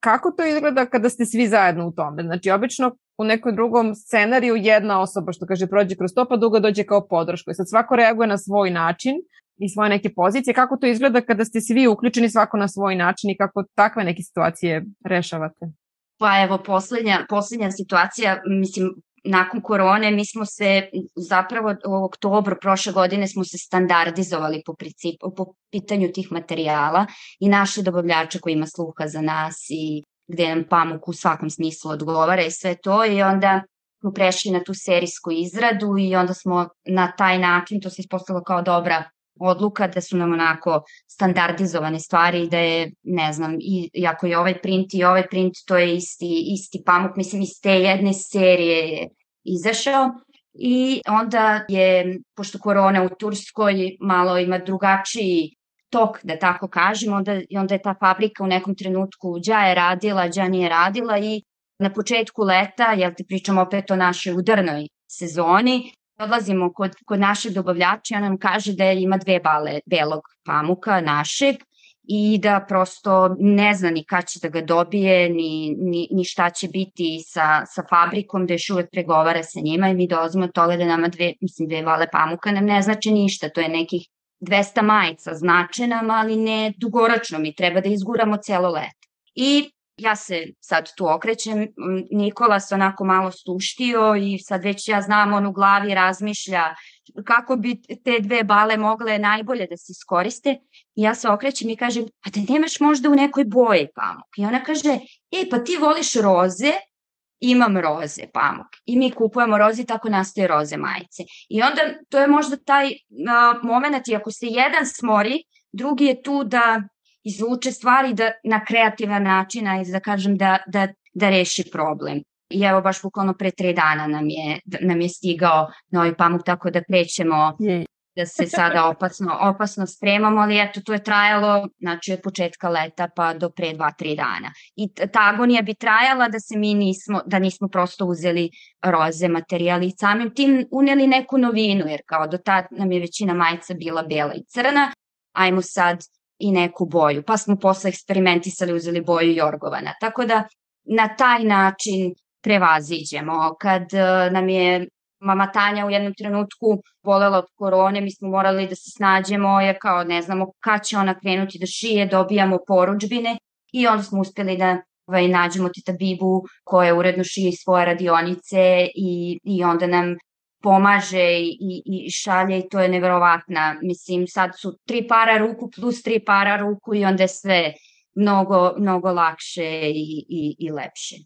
Kako to izgleda kada ste svi zajedno u tome? Znači, obično u nekom drugom scenariju jedna osoba, što kaže, prođe kroz to, pa dugo dođe kao podrško. I sad svako reaguje na svoj način i svoje neke pozicije. Kako to izgleda kada ste svi uključeni svako na svoj način i kako takve neke situacije rešavate? Pa evo, poslednja, poslednja situacija, mislim, nakon korone mi smo se zapravo u oktobru prošle godine smo se standardizovali po, principu, po pitanju tih materijala i našli dobavljača koji ima sluha za nas i gde nam pamuk u svakom smislu odgovara i sve to i onda smo prešli na tu serijsku izradu i onda smo na taj način, to se ispostavilo kao dobra odluka da su nam onako standardizovane stvari i da je, ne znam, i, iako je ovaj print i ovaj print, to je isti, isti pamuk, mislim iz te jedne serije je izašao. I onda je, pošto korona u Turskoj malo ima drugačiji tok, da tako kažem, onda, onda je ta fabrika u nekom trenutku dža je radila, dža nije radila i na početku leta, jel ti pričam opet o našoj udarnoj sezoni, odlazimo kod, kod našeg dobavljača i on nam kaže da ima dve bale belog pamuka našeg i da prosto ne zna ni kad će da ga dobije, ni, ni, ni šta će biti sa, sa fabrikom, da još uvek pregovara sa njima i mi dolazimo od toga da nama dve, mislim, dve vale pamuka nam ne znači ništa, to je nekih 200 majica znače nam, ali ne dugoročno, mi treba da izguramo celo leto. I ja se sad tu okrećem, Nikola se onako malo stuštio i sad već ja znam, on u glavi razmišlja kako bi te dve bale mogle najbolje da se iskoriste. I ja se okrećem i kažem, a da nemaš možda u nekoj boji pamuk? I ona kaže, e pa ti voliš roze, imam roze pamuk. I mi kupujemo roze i tako nastaje roze majice. I onda to je možda taj uh, moment, i ako se jedan smori, drugi je tu da izvuče stvari da, na kreativan način, i da kažem da, da, da reši problem. I evo baš bukvalno pre tre dana nam je, nam je stigao novi pamuk, tako da krećemo da se sada opasno, opasno spremamo, ali eto, to je trajalo, znači, od početka leta pa do pre dva, tri dana. I ta agonija bi trajala da se mi nismo, da nismo prosto uzeli roze materijali i samim tim uneli neku novinu, jer kao do tad nam je većina majica bila bela i crna, ajmo sad i neku boju. Pa smo posle eksperimentisali, uzeli boju Jorgovana. Tako da na taj način prevaziđemo. Kad uh, nam je mama Tanja u jednom trenutku bolela od korone, mi smo morali da se snađemo, jer kao ne znamo kad će ona krenuti da šije, dobijamo poručbine i onda smo uspeli da ovaj, nađemo Tita Bibu koja uredno šije svoje radionice i, i onda nam pomaže i, i šalje i to je neverovatna. Mislim, sad su tri para ruku plus tri para ruku i onda je sve mnogo, mnogo lakše i, i, i lepše.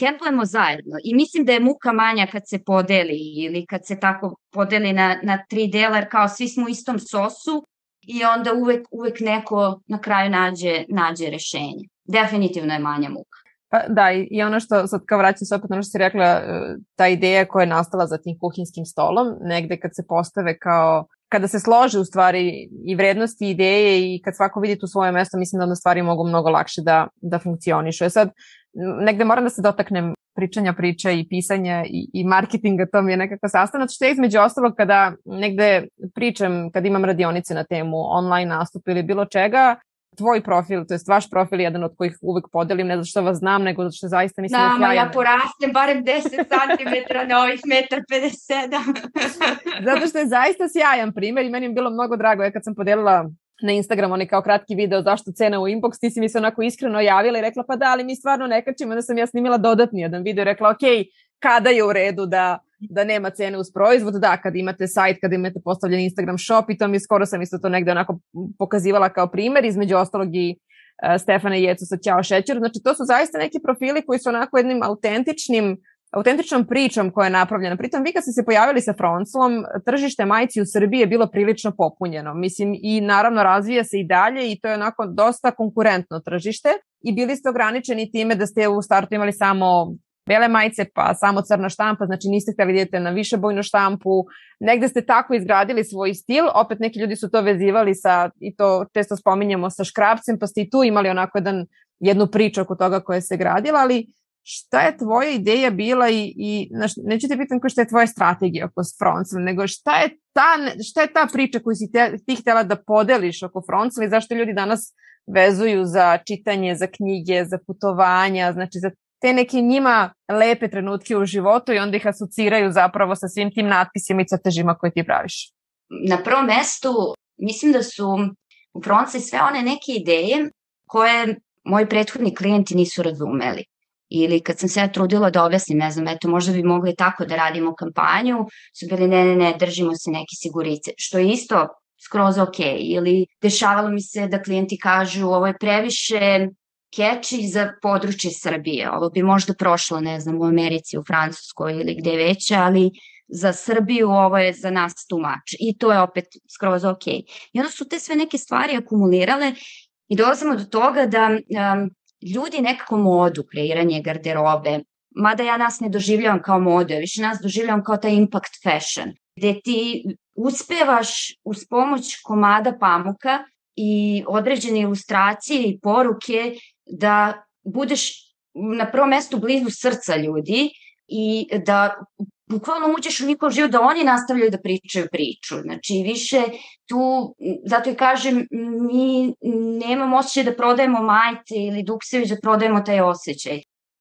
Hendlujemo zajedno i mislim da je muka manja kad se podeli ili kad se tako podeli na, na tri dela, jer kao svi smo u istom sosu i onda uvek, uvek neko na kraju nađe, nađe rešenje. Definitivno je manja muka. Pa da, i ono što, sad kao vraćam se opet ono što si rekla, e, ta ideja koja je nastala za tim kuhinskim stolom, negde kad se postave kao kada se slože u stvari i vrednosti ideje i kad svako vidi tu svoje mesto, mislim da onda stvari mogu mnogo lakše da, da funkcionišu. E sad, negde moram da se dotaknem pričanja priča i pisanja i, i marketinga, to mi je nekako sastavno, što je između ostalog kada negde pričam, kad imam radionice na temu online nastup ili bilo čega, tvoj profil, to je vaš profil jedan od kojih uvek podelim, ne zato što vas znam, nego zato što zaista mislim da sjajan. ja porastem barem 10 cm na ovih 1,57 Zato što je zaista sjajan primer i meni je bilo mnogo drago, ja kad sam podelila na Instagram onaj kao kratki video zašto cena u inbox, ti si mi se onako iskreno javila i rekla pa da, ali mi stvarno ne kačimo, da sam ja snimila dodatni jedan video i rekla ok, kada je u redu da, da nema cene uz proizvod, da, kad imate sajt, kad imate postavljen Instagram shop i to mi skoro sam isto to negde onako pokazivala kao primer, između ostalog i uh, Jecu sa Ćao šećer, znači to su zaista neki profili koji su onako jednim autentičnim autentičnom pričom koja je napravljena. Pritom vi kad ste se pojavili sa Fronclom, tržište majci u Srbiji je bilo prilično popunjeno. Mislim i naravno razvija se i dalje i to je onako dosta konkurentno tržište i bili ste ograničeni time da ste u startu imali samo bele majice, pa samo crna štampa, znači niste hteli da idete na višebojnu štampu, negde ste tako izgradili svoj stil, opet neki ljudi su to vezivali sa, i to često spominjamo, sa škrapcem, pa ste i tu imali onako jedan, jednu priču oko toga koja se gradila, ali šta je tvoja ideja bila i, i znaš, neću te pitam ko šta je tvoja strategija oko Froncel, nego šta je ta, šta je ta priča koju si te, ti htela da podeliš oko Froncel i zašto ljudi danas vezuju za čitanje, za knjige, za putovanja, znači za te neke njima lepe trenutke u životu i onda ih asociraju zapravo sa svim tim natpisima i crtežima koje ti praviš? Na prvom mestu mislim da su u Fronci sve one neke ideje koje moji prethodni klijenti nisu razumeli. Ili kad sam se ja trudila da objasnim, ne znam, eto, možda bi mogli tako da radimo kampanju, su bili ne, ne, ne, držimo se neke sigurice, što je isto skroz ok. Ili dešavalo mi se da klijenti kažu ovo je previše keči za područje Srbije. Ovo bi možda prošlo, ne znam, u Americi, u Francuskoj ili gde već, ali za Srbiju ovo je za nas much. I to je opet skroz ok. I onda su te sve neke stvari akumulirale i dolazimo do toga da um, ljudi nekako modu, kreiranje garderobe, mada ja nas ne doživljavam kao modu, ja više nas doživljavam kao taj impact fashion, gde ti uspevaš uz pomoć komada pamuka i određene ilustracije i poruke da budeš na prvom mestu blizu srca ljudi i da bukvalno uđeš u njihov život da oni nastavljaju da pričaju priču. Znači više tu, zato i kažem, mi nemamo osjećaj da prodajemo majce ili duksevi, da prodajemo taj osjećaj.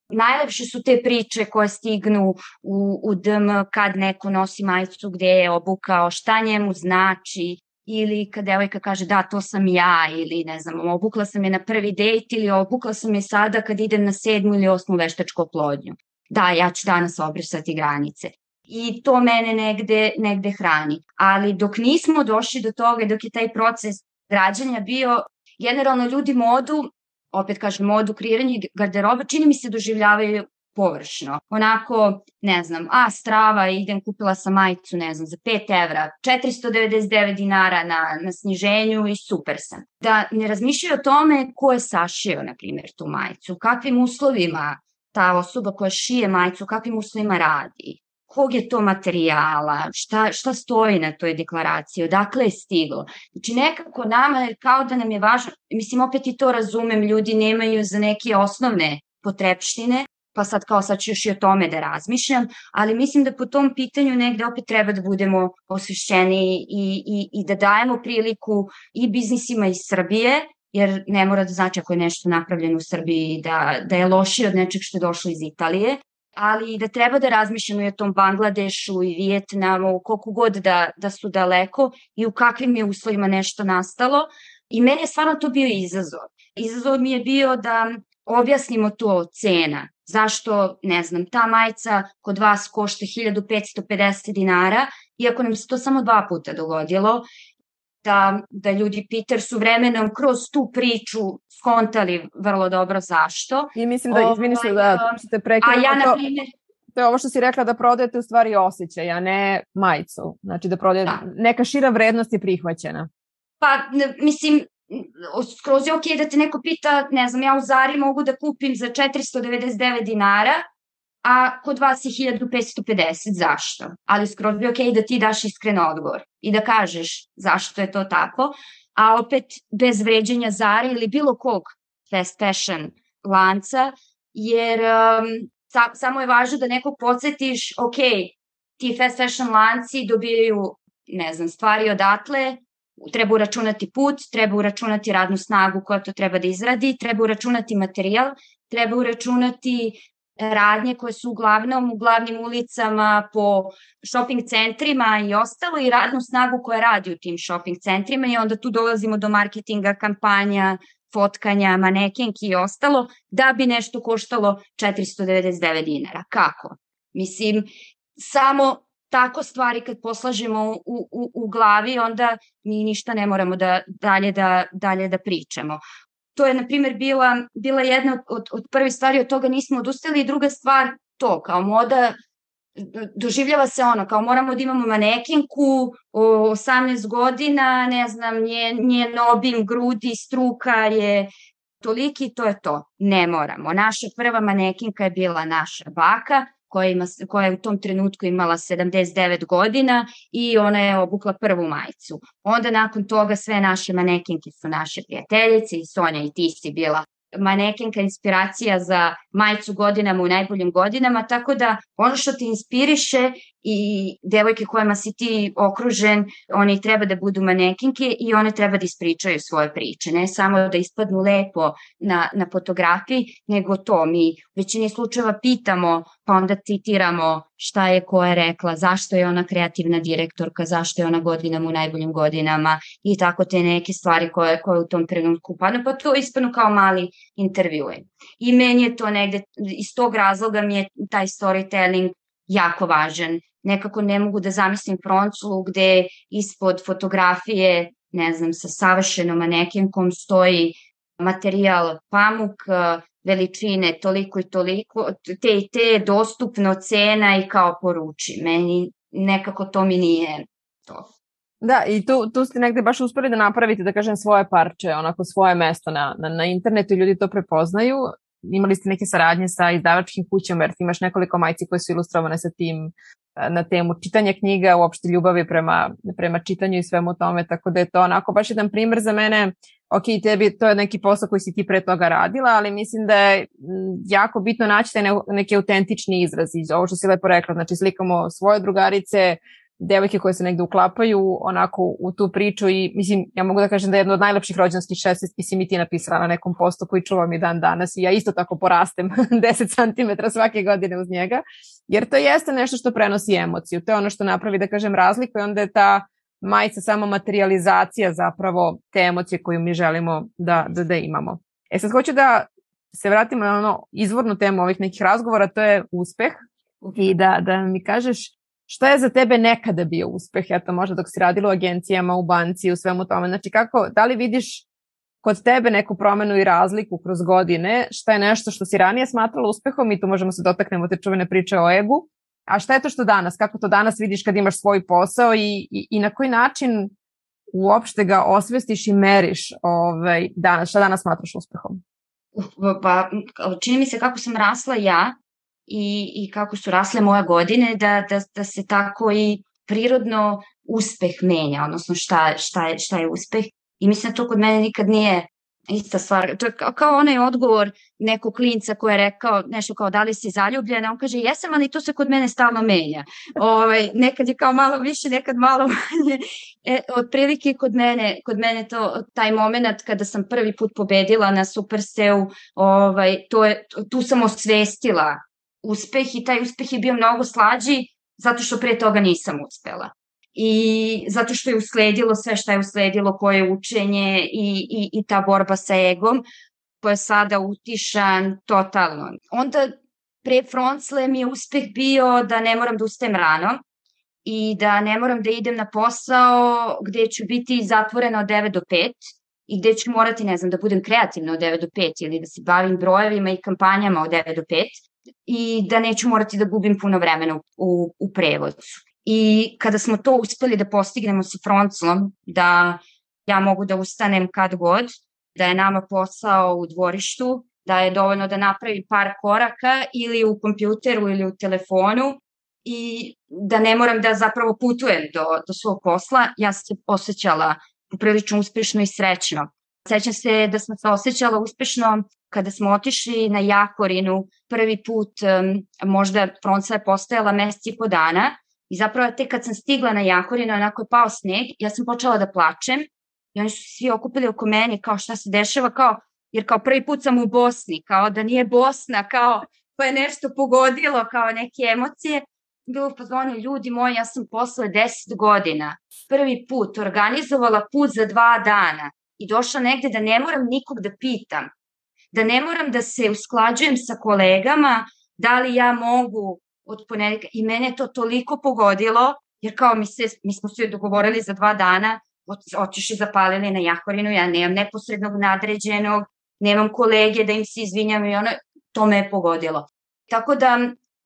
Najlepše su te priče koje stignu u, u DM kad neko nosi majicu gde je obukao, šta njemu znači, ili kad devojka kaže da, to sam ja, ili ne znam, obukla sam je na prvi dejt ili obukla sam je sada kad idem na sedmu ili osmu veštačku oplodnju. Da, ja ću danas obrisati granice. I to mene negde, negde hrani. Ali dok nismo došli do toga, dok je taj proces građanja bio, generalno ljudi modu, opet kažem modu, kreiranje garderoba, čini mi se doživljavaju površno. Onako, ne znam, a strava, idem, kupila sam majicu, ne znam, za 5 evra, 499 dinara na, na sniženju i super sam. Da ne razmišljaju o tome ko je sašio, na primjer, tu majicu, kakvim uslovima ta osoba koja šije majicu, kakvim uslovima radi, kog je to materijala, šta, šta stoji na toj deklaraciji, odakle je stiglo. Znači nekako nama kao da nam je važno, mislim opet i to razumem, ljudi nemaju za neke osnovne potrepštine, pa sad kao sad ću još i o tome da razmišljam, ali mislim da po tom pitanju negde opet treba da budemo osvešćeni i, i, i da dajemo priliku i biznisima iz Srbije, jer ne mora da znači ako je nešto napravljeno u Srbiji da, da je lošije od nečeg što je došlo iz Italije, ali da treba da razmišljamo i o tom Bangladešu i Vijetnamu, koliko god da, da su daleko i u kakvim je uslovima nešto nastalo, I meni je stvarno to bio izazov. Izazov mi je bio da objasnimo to cena. Zašto, ne znam, ta majica kod vas košta 1550 dinara, iako nam se to samo dva puta dogodilo, da, da ljudi Peter su vremenom kroz tu priču skontali vrlo dobro zašto. I mislim da, izvini se da ovaj, prekinuti. A ja, na primjer, to je ovo što si rekla da prodajete u stvari osjećaj, a ne majicu. Znači da prodajete, da. neka šira vrednost je prihvaćena. Pa, mislim, skroz je okej okay da te neko pita, ne znam, ja u Zari mogu da kupim za 499 dinara, a kod vas je 1550, zašto? Ali skroz okej okay da ti daš iskren odgovor i da kažeš zašto je to tako, a opet bez vređenja Zara ili bilo kog fast fashion lanca, jer um, sa, samo je važno da nekog podsjetiš, ok, ti fast fashion lanci dobijaju, ne znam, stvari odatle, treba uračunati put, treba uračunati radnu snagu koja to treba da izradi, treba uračunati materijal, treba uračunati radnje koje su uglavnom u glavnim ulicama po shopping centrima i ostalo i radnu snagu koja radi u tim shopping centrima i onda tu dolazimo do marketinga, kampanja, fotkanja, manekenki i ostalo, da bi nešto koštalo 499 dinara. Kako? Mislim, samo tako stvari kad poslažemo u, u, u glavi, onda mi ništa ne moramo da dalje da, dalje da pričamo. To je, na primjer, bila, bila jedna od, od prvih stvari, od toga nismo odustali i druga stvar, to, kao moda doživljava se ono, kao moramo da imamo manekinku o 18 godina, ne znam, njen, njen obim, grudi, struka je toliki, to je to. Ne moramo. Naša prva manekinka je bila naša baka, koja, ima, koja je u tom trenutku imala 79 godina i ona je obukla prvu majicu. Onda nakon toga sve naše manekinke su naše prijateljice i Sonja i ti si bila manekenka inspiracija za majicu godinama u najboljim godinama, tako da ono što te inspiriše i devojke kojima si ti okružen, oni treba da budu manekinke i one treba da ispričaju svoje priče, ne samo da ispadnu lepo na, na fotografiji, nego to mi u većini slučajeva pitamo, pa onda citiramo šta je ko je rekla, zašto je ona kreativna direktorka, zašto je ona godinama u najboljim godinama i tako te neke stvari koje, koje u tom trenutku padnu, pa to ispanu kao mali intervjue. I meni je to negde, iz tog razloga mi je taj storytelling jako važan. Nekako ne mogu da zamislim fronculu gde ispod fotografije, ne znam, sa savršenom manekenkom stoji materijal pamuk, veličine toliko i toliko, te i te, dostupno cena i kao poruči. Meni nekako to mi nije to. Da, i tu, tu ste negde baš uspeli da napravite, da kažem, svoje parče, onako svoje mesto na, na, na internetu i ljudi to prepoznaju imali ste neke saradnje sa izdavačkim kućama, jer ti imaš nekoliko majci koje su ilustrovane sa tim e, na temu čitanja knjiga, uopšte ljubavi prema, prema čitanju i svemu tome, tako da je to onako baš jedan primer za mene, ok, tebi to je neki posao koji si ti pre toga radila, ali mislim da je jako bitno naći te neke autentični izrazi, ovo što si lepo rekla, znači slikamo svoje drugarice, devojke koje se negde uklapaju onako u tu priču i mislim, ja mogu da kažem da je jedno od najlepših rođenskih 16 mislim i ti napisala na nekom postu koji čuvam i dan danas i ja isto tako porastem 10 cm svake godine uz njega, jer to jeste nešto što prenosi emociju, to je ono što napravi da kažem razliku i onda je ta majica samo materializacija zapravo te emocije koju mi želimo da, da, da imamo. E sad hoću da se vratimo na ono izvornu temu ovih nekih razgovora, to je uspeh. I da, da mi kažeš Šta je za tebe nekada bio uspeh, eto možda dok si radila u agencijama, u banci, u svemu tome? Znači kako, da li vidiš kod tebe neku promenu i razliku kroz godine, šta je nešto što si ranije smatrala uspehom i tu možemo se dotaknemo te čuvene priče o egu, a šta je to što danas, kako to danas vidiš kad imaš svoj posao i, i, i na koji način uopšte ga osvestiš i meriš ovaj, danas, šta danas smatraš uspehom? Pa, čini mi se kako sam rasla ja, i, i kako su rasle moje godine, da, da, da se tako i prirodno uspeh menja, odnosno šta, šta, je, šta je uspeh. I mislim da to kod mene nikad nije ista stvar. To je kao, onaj odgovor nekog klinca koji je rekao nešto kao da li si zaljubljena, on kaže jesam, ali to se kod mene stalno menja. Ovaj, nekad je kao malo više, nekad malo manje. E, otprilike kod mene, kod mene to, taj moment kada sam prvi put pobedila na Superseu, ovaj, to je, tu sam osvestila uspeh i taj uspeh je bio mnogo slađi zato što pre toga nisam uspela. i zato što je usledilo sve šta je usledilo, koje učenje i, i, i ta borba sa egom, koja je sada utišan totalno. Onda pre Froncle mi je uspeh bio da ne moram da ustajem rano i da ne moram da idem na posao gde ću biti zatvorena od 9 do 5 i gde ću morati, ne znam, da budem kreativna od 9 do 5 ili da se bavim brojevima i kampanjama od 9 do 5 i da neću morati da gubim puno vremena u, u prevodu. I kada smo to uspeli da postignemo sa Fronclom, da ja mogu da ustanem kad god, da je nama posao u dvorištu, da je dovoljno da napravi par koraka ili u kompjuteru ili u telefonu i da ne moram da zapravo putujem do, do svog posla, ja se osjećala poprilično uspešno i srećno. Sećam se da sam se osjećala uspešno kada smo otišli na Jakorinu prvi put, možda Fronca je postojala mesec i po dana i zapravo tek kad sam stigla na Jakorinu, onako je pao sneg, ja sam počela da plačem i oni su svi okupili oko mene kao šta se dešava, kao, jer kao prvi put sam u Bosni, kao da nije Bosna, kao pa je nešto pogodilo, kao neke emocije. Bilo pozvani ljudi moji, ja sam posle 10 godina prvi put organizovala put za dva dana i došla negde da ne moram nikog da pitam, da ne moram da se usklađujem sa kolegama, da li ja mogu od ponedjeljka i mene to toliko pogodilo, jer kao mi, se, mi smo se dogovorili za dva dana, otišli zapalili na Jahorinu, ja nemam neposrednog nadređenog, nemam kolege da im se izvinjam i ono, to me je pogodilo. Tako da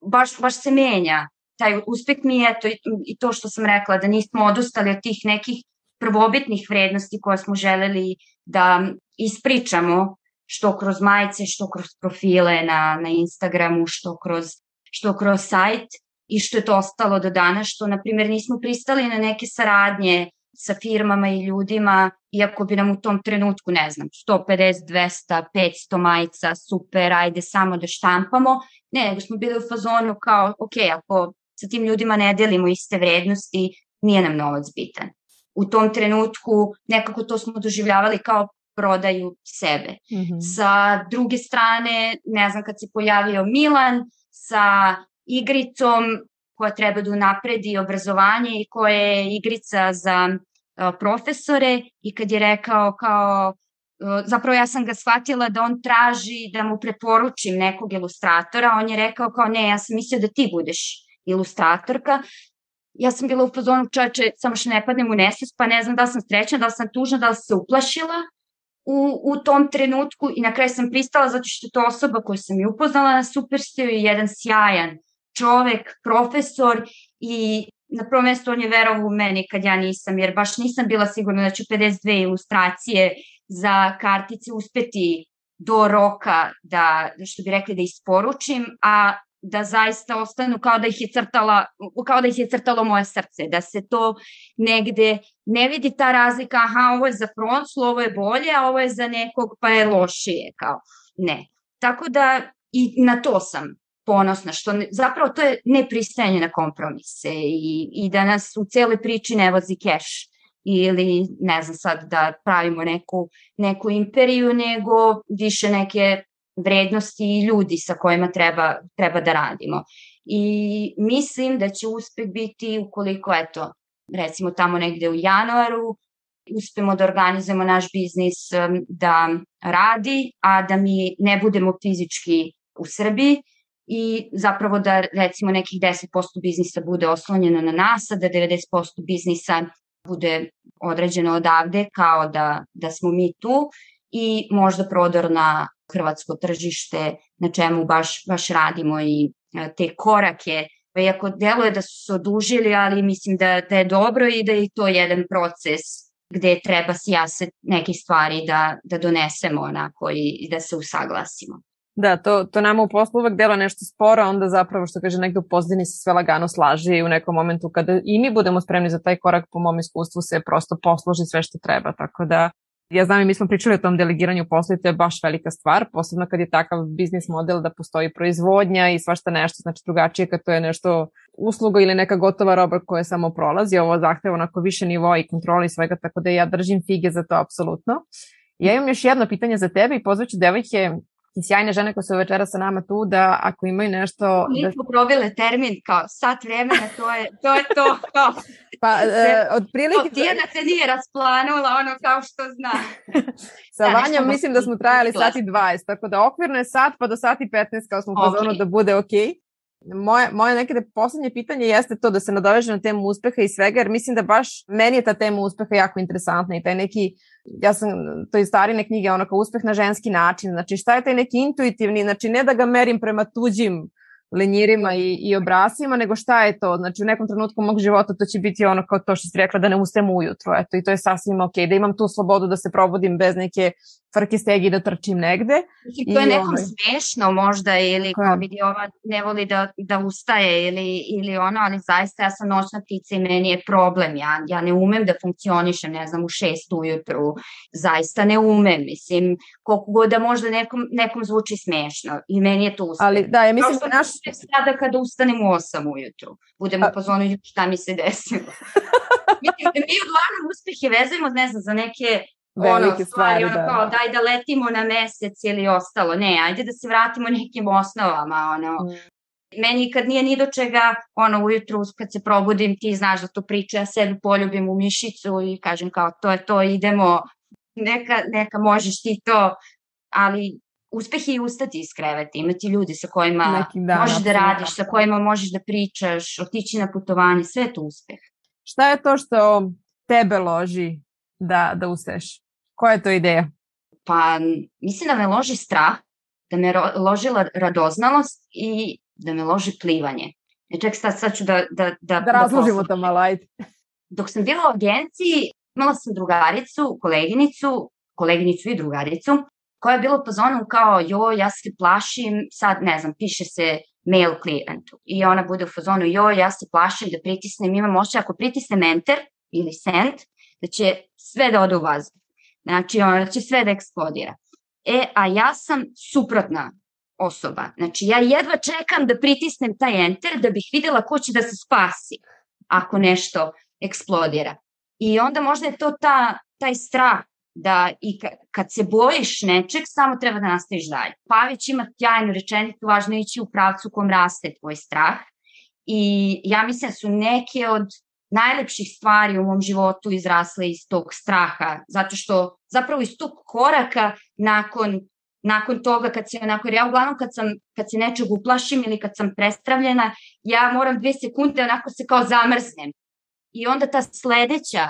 baš, baš se menja taj uspeh mi je to i to što sam rekla, da nismo odustali od tih nekih prvobitnih vrednosti koje smo želeli da ispričamo, što kroz majice, što kroz profile na, na Instagramu, što kroz, što kroz sajt i što je to ostalo do dana, što, na primjer, nismo pristali na neke saradnje sa firmama i ljudima, iako bi nam u tom trenutku, ne znam, 150, 200, 500 majica, super, ajde samo da štampamo. Ne, nego smo bili u fazonu kao, ok, ako sa tim ljudima ne delimo iste vrednosti, nije nam novac bitan. U tom trenutku nekako to smo doživljavali kao prodaju sebe. Mm -hmm. Sa druge strane, ne znam, kad se pojavio Milan sa igricom koja treba da unapredi obrazovanje i koja je igrica za uh, profesore i kad je rekao kao uh, zapravo ja sam ga shvatila da on traži da mu preporučim nekog ilustratora, on je rekao kao ne, ja sam mislio da ti budeš ilustratorka. Ja sam bila u fazonu čoveče, samo što ne padnem u nesvest, pa ne znam da li sam srećna, da li sam tužna, da li sam se uplašila u, u tom trenutku i na kraju sam pristala zato što je to osoba koju sam i upoznala na Superstiju i jedan sjajan čovek, profesor i na prvom mestu on je verovao u meni kad ja nisam, jer baš nisam bila sigurna da ću 52 ilustracije za kartice uspeti do roka da, što bi rekli, da isporučim, a da zaista ostanu kao da ih je crtala, kao da ih je crtalo moje srce, da se to negde ne vidi ta razlika, aha, ovo je za Froncu, ovo je bolje, a ovo je za nekog pa je lošije, kao ne. Tako da i na to sam ponosna, što ne, zapravo to je nepristajanje na kompromise i, i da nas u celoj priči ne vozi keš ili ne znam sad da pravimo neku, neku imperiju, nego više neke vrednosti i ljudi sa kojima treba, treba da radimo. I mislim da će uspeh biti ukoliko, eto, recimo tamo negde u januaru, uspemo da organizujemo naš biznis um, da radi, a da mi ne budemo fizički u Srbiji i zapravo da recimo nekih 10% biznisa bude oslonjeno na nas, a da 90% biznisa bude određeno odavde kao da, da smo mi tu i možda prodor na hrvatsko tržište na čemu baš, baš radimo i e, te korake iako deluje da su se odužili, ali mislim da, da je dobro i da je to jedan proces gde treba sjase neke stvari da, da donesemo onako i, i da se usaglasimo. Da, to, to nama u poslu uvek delo nešto sporo, onda zapravo što kaže negde u pozdini se sve lagano slaži i u nekom momentu kada i mi budemo spremni za taj korak po mom iskustvu se prosto posloži sve što treba, tako da Ja znam i mi smo pričali o tom delegiranju posla i to je baš velika stvar, posebno kad je takav biznis model da postoji proizvodnja i svašta nešto, znači drugačije kad to je nešto usluga ili neka gotova roba koja samo prolazi, ovo zahteva onako više nivoa i kontroli svega, tako da ja držim fige za to apsolutno. Ja imam još jedno pitanje za tebe i pozvaću devojke i sjajne žene koje su večera sa nama tu, da ako imaju nešto... Nismo da... probile termin kao sat vremena, to je to. Je to kao... Pa, e, od prilike... Tijena se nije rasplanula, ono kao što zna. sa da, Vanjom mislim da smo trajali sati 20, tako da okvirno je sat pa do sati 15 kao smo okay. pozvano da bude okej. Moje, moje nekada poslednje pitanje jeste to da se nadoveže na temu uspeha i svega, jer mislim da baš meni je ta tema uspeha jako interesantna i taj neki, ja sam, to iz starine knjige, ono kao uspeh na ženski način, znači šta je taj neki intuitivni, znači ne da ga merim prema tuđim lenjirima i, i obrasima, nego šta je to? Znači u nekom trenutku mog života to će biti ono kao to što si rekla da ne ustajem ujutro, eto i to je sasvim ok, da imam tu slobodu da se probudim bez neke frke stegi da trčim negde. I to je nekom ovaj... smešno možda ili kao vidi ova ne voli da, da ustaje ili, ili ono, ali zaista ja sam noćna ptica i meni je problem. Ja, ja ne umem da funkcionišem, ne znam, u šest ujutru. Zaista ne umem. Mislim, koliko god da možda nekom, nekom zvuči smešno. I meni je to uspeh. Ali da, ja mislim da naš... Sada kada ustanem u osam ujutru. Budemo A... pozvonu šta mi se desilo. mislim da mi uglavnom uspehe vezujemo, ne znam, za neke velike ono, stvari, stvari ono, da. kao, daj da letimo na mesec ili ostalo. Ne, ajde da se vratimo nekim osnovama, ono. Mm. Meni kad nije ni do čega, ono, ujutru kad se probudim, ti znaš da to priča, ja sebi poljubim u mišicu i kažem kao, to je to, idemo, neka, neka možeš ti to, ali uspeh je ustati iz kreveta, imati ljudi sa kojima dan, možeš da radiš, sa kojima možeš da pričaš, otići na putovanje, sve je to uspeh. Šta je to što tebe loži da, da ustaješ? Koja je to ideja? Pa mislim da me loži strah, da me loži radoznalost i da me loži plivanje. E ček, sad, sad ću da... Da, da, da razložimo to malo, ajde. Dok sam bila u agenciji, imala sam drugaricu, koleginicu, koleginicu i drugaricu, koja je bila po zonu kao, jo, ja se plašim, sad ne znam, piše se mail klijentu. I ona bude u fazonu, jo, ja se plašim da pritisnem, imam ošće, ako pritisnem enter ili send, da će sve da ode u vazduh. Znači, ono, da će sve da eksplodira. E, a ja sam suprotna osoba. Znači, ja jedva čekam da pritisnem taj enter da bih videla ko će da se spasi ako nešto eksplodira. I onda možda je to ta, taj strah da i kad se bojiš nečeg, samo treba da nastaviš dalje. Pavić ima tjajnu rečenicu, važno ići u pravcu kom raste tvoj strah. I ja mislim da su neke od najlepših stvari u mom životu izrasle iz tog straha, zato što zapravo iz tog koraka nakon, nakon toga kad se onako, jer ja uglavnom kad, sam, kad se nečeg uplašim ili kad sam prestravljena, ja moram dve sekunde onako se kao zamrznem. I onda ta sledeća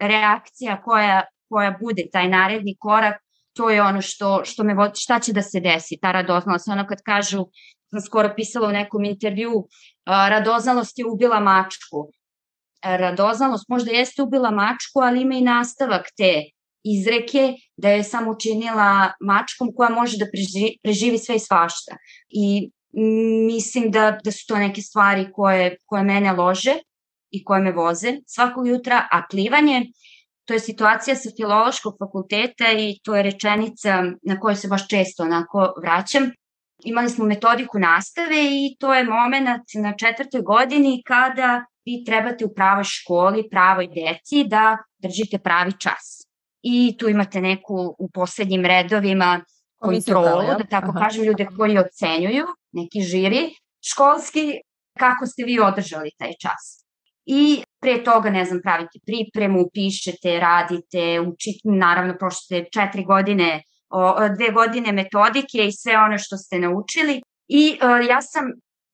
reakcija koja, koja bude taj naredni korak, to je ono što, što me vodi, šta će da se desi, ta radoznalost. Ono kad kažu, sam skoro pisala u nekom intervju, radoznalost je ubila mačku radoznalost možda jeste ubila mačku, ali ima i nastavak te izreke da je samo učinila mačkom koja može da preživi, preživi sve i svašta. I mislim da, da su to neke stvari koje, koje mene lože i koje me voze svakog jutra, a plivanje to je situacija sa filološkog fakulteta i to je rečenica na kojoj se baš često onako vraćam. Imali smo metodiku nastave i to je moment na četvrtoj godini kada vi trebate u pravoj školi, pravoj deci da držite pravi čas. I tu imate neku u poslednjim redovima kontrolu, da tako Aha. kažem, ljude koji ocenjuju, neki žiri školski, kako ste vi održali taj čas. I pre toga, ne znam, pravite pripremu, pišete, radite, učite, naravno, prošete četiri godine, o, dve godine metodike i sve ono što ste naučili. I o, ja sam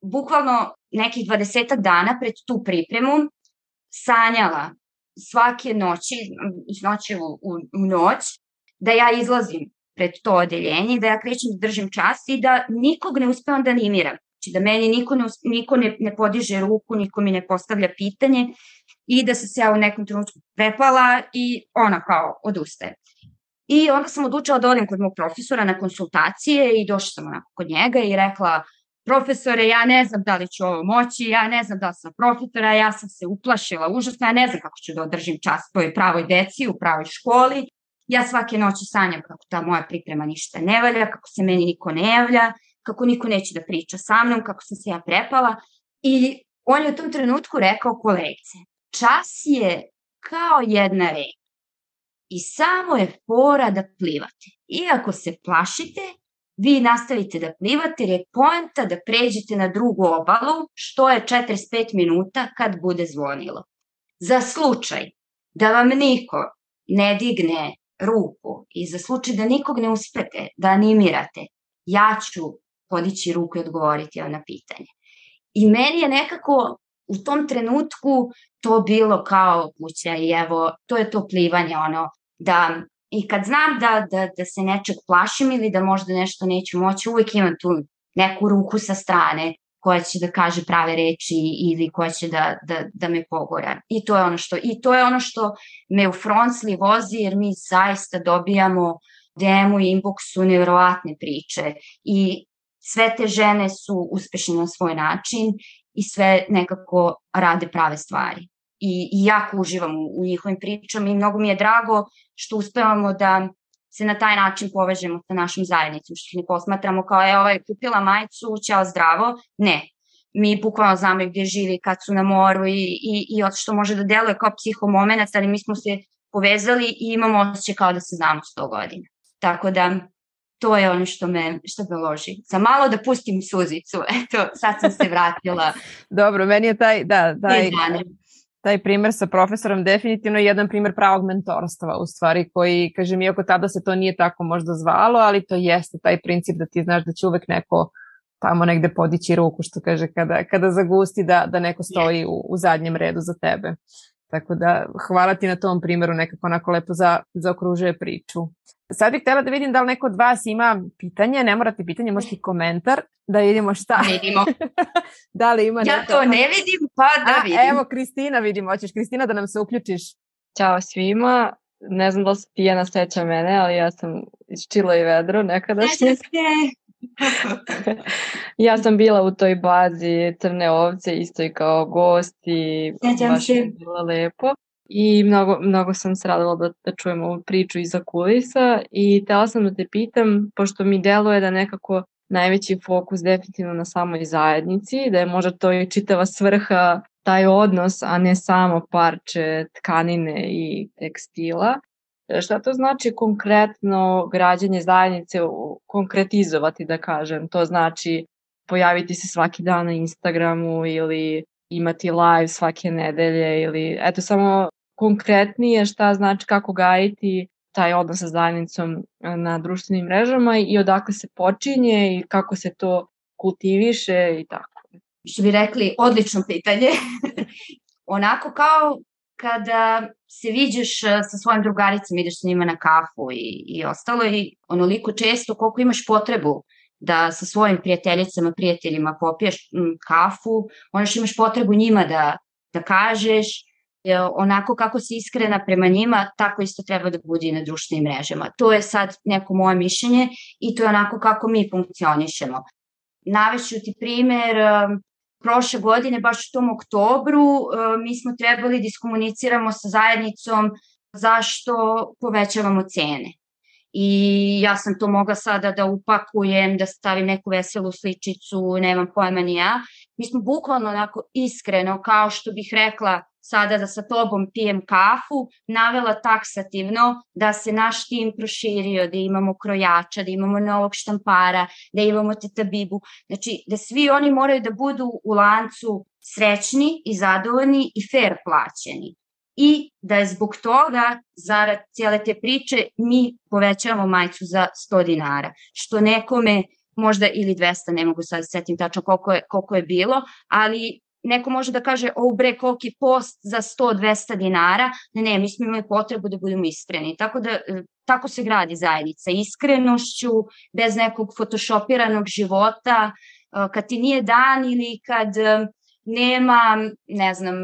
bukvalno nekih dvadesetak dana pred tu pripremu sanjala svake noći, noći u, u, u noć, da ja izlazim pred to odeljenje, da ja krećem da držim čas i da nikog ne uspevam da animiram. Znači da meni niko ne, niko ne, ne podiže ruku, niko mi ne postavlja pitanje i da se se ja u nekom trenutku prepala i ona kao odustaje. I onda sam odlučila da odem kod mog profesora na konsultacije i došla sam onako kod njega i rekla profesore, ja ne znam da li ću ovo moći, ja ne znam da sam profesora, ja sam se uplašila užasno, ja ne znam kako ću da održim čas toj pravoj deci u pravoj školi. Ja svake noći sanjam kako ta moja priprema ništa ne valja, kako se meni niko ne javlja, kako niko neće da priča sa mnom, kako sam se ja prepala. I on je u tom trenutku rekao kolegice, čas je kao jedna reka i samo je fora da plivate. Iako se plašite, vi nastavite da plivate jer je poenta da pređete na drugu obalu što je 45 minuta kad bude zvonilo. Za slučaj da vam niko ne digne ruku i za slučaj da nikog ne uspete da animirate, ja ću podići ruku i odgovoriti na pitanje. I meni je nekako u tom trenutku to bilo kao kuća i evo, to je to plivanje, ono, da i kad znam da, da, da se nečeg plašim ili da možda nešto neću moći, uvek imam tu neku ruku sa strane koja će da kaže prave reči ili koja će da, da, da me pogora. I to je ono što i to je ono što me u Fronsli vozi jer mi zaista dobijamo DM-u i inboxu nevjerovatne priče i sve te žene su uspešne na svoj način i sve nekako rade prave stvari. I, i jako uživam u, u njihovim pričama i mnogo mi je drago što uspevamo da se na taj način povežemo sa našom zajednicom, što ne posmatramo kao je ovaj kupila majicu, ćao zdravo, ne. Mi bukvalno znamo gdje živi kad su na moru i, i, i što može da deluje kao psihomomenac, ali mi smo se povezali i imamo osjećaj kao da se znamo 100 godina. Tako da to je ono što me, što me loži. Za malo da pustim suzicu, eto, sad sam se vratila. Dobro, meni je taj, da, taj, taj primer sa profesorom definitivno je jedan primer pravog mentorstva u stvari koji, kažem, iako tada se to nije tako možda zvalo, ali to jeste taj princip da ti znaš da će uvek neko tamo negde podići ruku, što kaže, kada, kada zagusti da, da neko stoji u, u zadnjem redu za tebe. Tako da hvala ti na tom primjeru, nekako onako lepo za, zaokružuje priču. Sad bih htjela da vidim da li neko od vas ima pitanje, ne morate pitanje, možete komentar, da vidimo šta. Vidimo. da li ima Ja neko... to ne vidim, pa da vidim. A, evo, Kristina vidimo, hoćeš Kristina da nam se uključiš? Ćao svima, ne znam da li se Tijena seća mene, ali ja sam iz Čilo i Vedro nekadašnje. Ja sam bila u toj bazi Crne ovce isto i kao gost i baš je bilo lepo. I mnogo, mnogo sam se radila da, da čujem ovu priču iza kulisa i tela sam da te pitam, pošto mi deluje da nekako najveći fokus definitivno na samoj zajednici, da je možda to i čitava svrha taj odnos, a ne samo parče tkanine i tekstila. E, šta to znači konkretno građanje zajednice konkretizovati, da kažem? To znači pojaviti se svaki dan na Instagramu ili imati live svake nedelje ili eto samo konkretnije šta znači kako gajiti taj odnos sa zajednicom e, na društvenim mrežama i odakle se počinje i kako se to kultiviše i tako. Što bi rekli, odlično pitanje. Onako kao kada se viđeš e, sa svojim drugaricama, ideš sa njima na kafu i, i ostalo i onoliko često koliko imaš potrebu da sa svojim prijateljicama, prijateljima popiješ kafu, ono što imaš potrebu njima da, da kažeš, onako kako si iskrena prema njima, tako isto treba da bude i na društvenim mrežama. To je sad neko moje mišljenje i to je onako kako mi funkcionišemo. Navešću ti primer, um, prošle godine, baš u tom oktobru, um, mi smo trebali da iskomuniciramo sa zajednicom zašto povećavamo cene. I ja sam to mogla sada da upakujem, da stavim neku veselu sličicu, nemam pojma ni ja. Mi smo bukvalno onako iskreno, kao što bih rekla, sada da sa tobom pijem kafu, navela taksativno da se naš tim proširio, da imamo krojača, da imamo novog štampara, da imamo teta Bibu. Znači, da svi oni moraju da budu u lancu srećni i zadovoljni i fair plaćeni. I da je zbog toga, zarad cijele te priče, mi povećavamo majicu za 100 dinara, što nekome možda ili 200, ne mogu sad da setim tačno koliko je, koliko je bilo, ali neko može da kaže, o bre, koliki post za 100-200 dinara, ne, ne, mi smo imali potrebu da budemo iskreni. Tako da, e, tako se gradi zajednica, iskrenošću, bez nekog photoshopiranog života, e, kad ti nije dan ili kad e, nema, ne znam,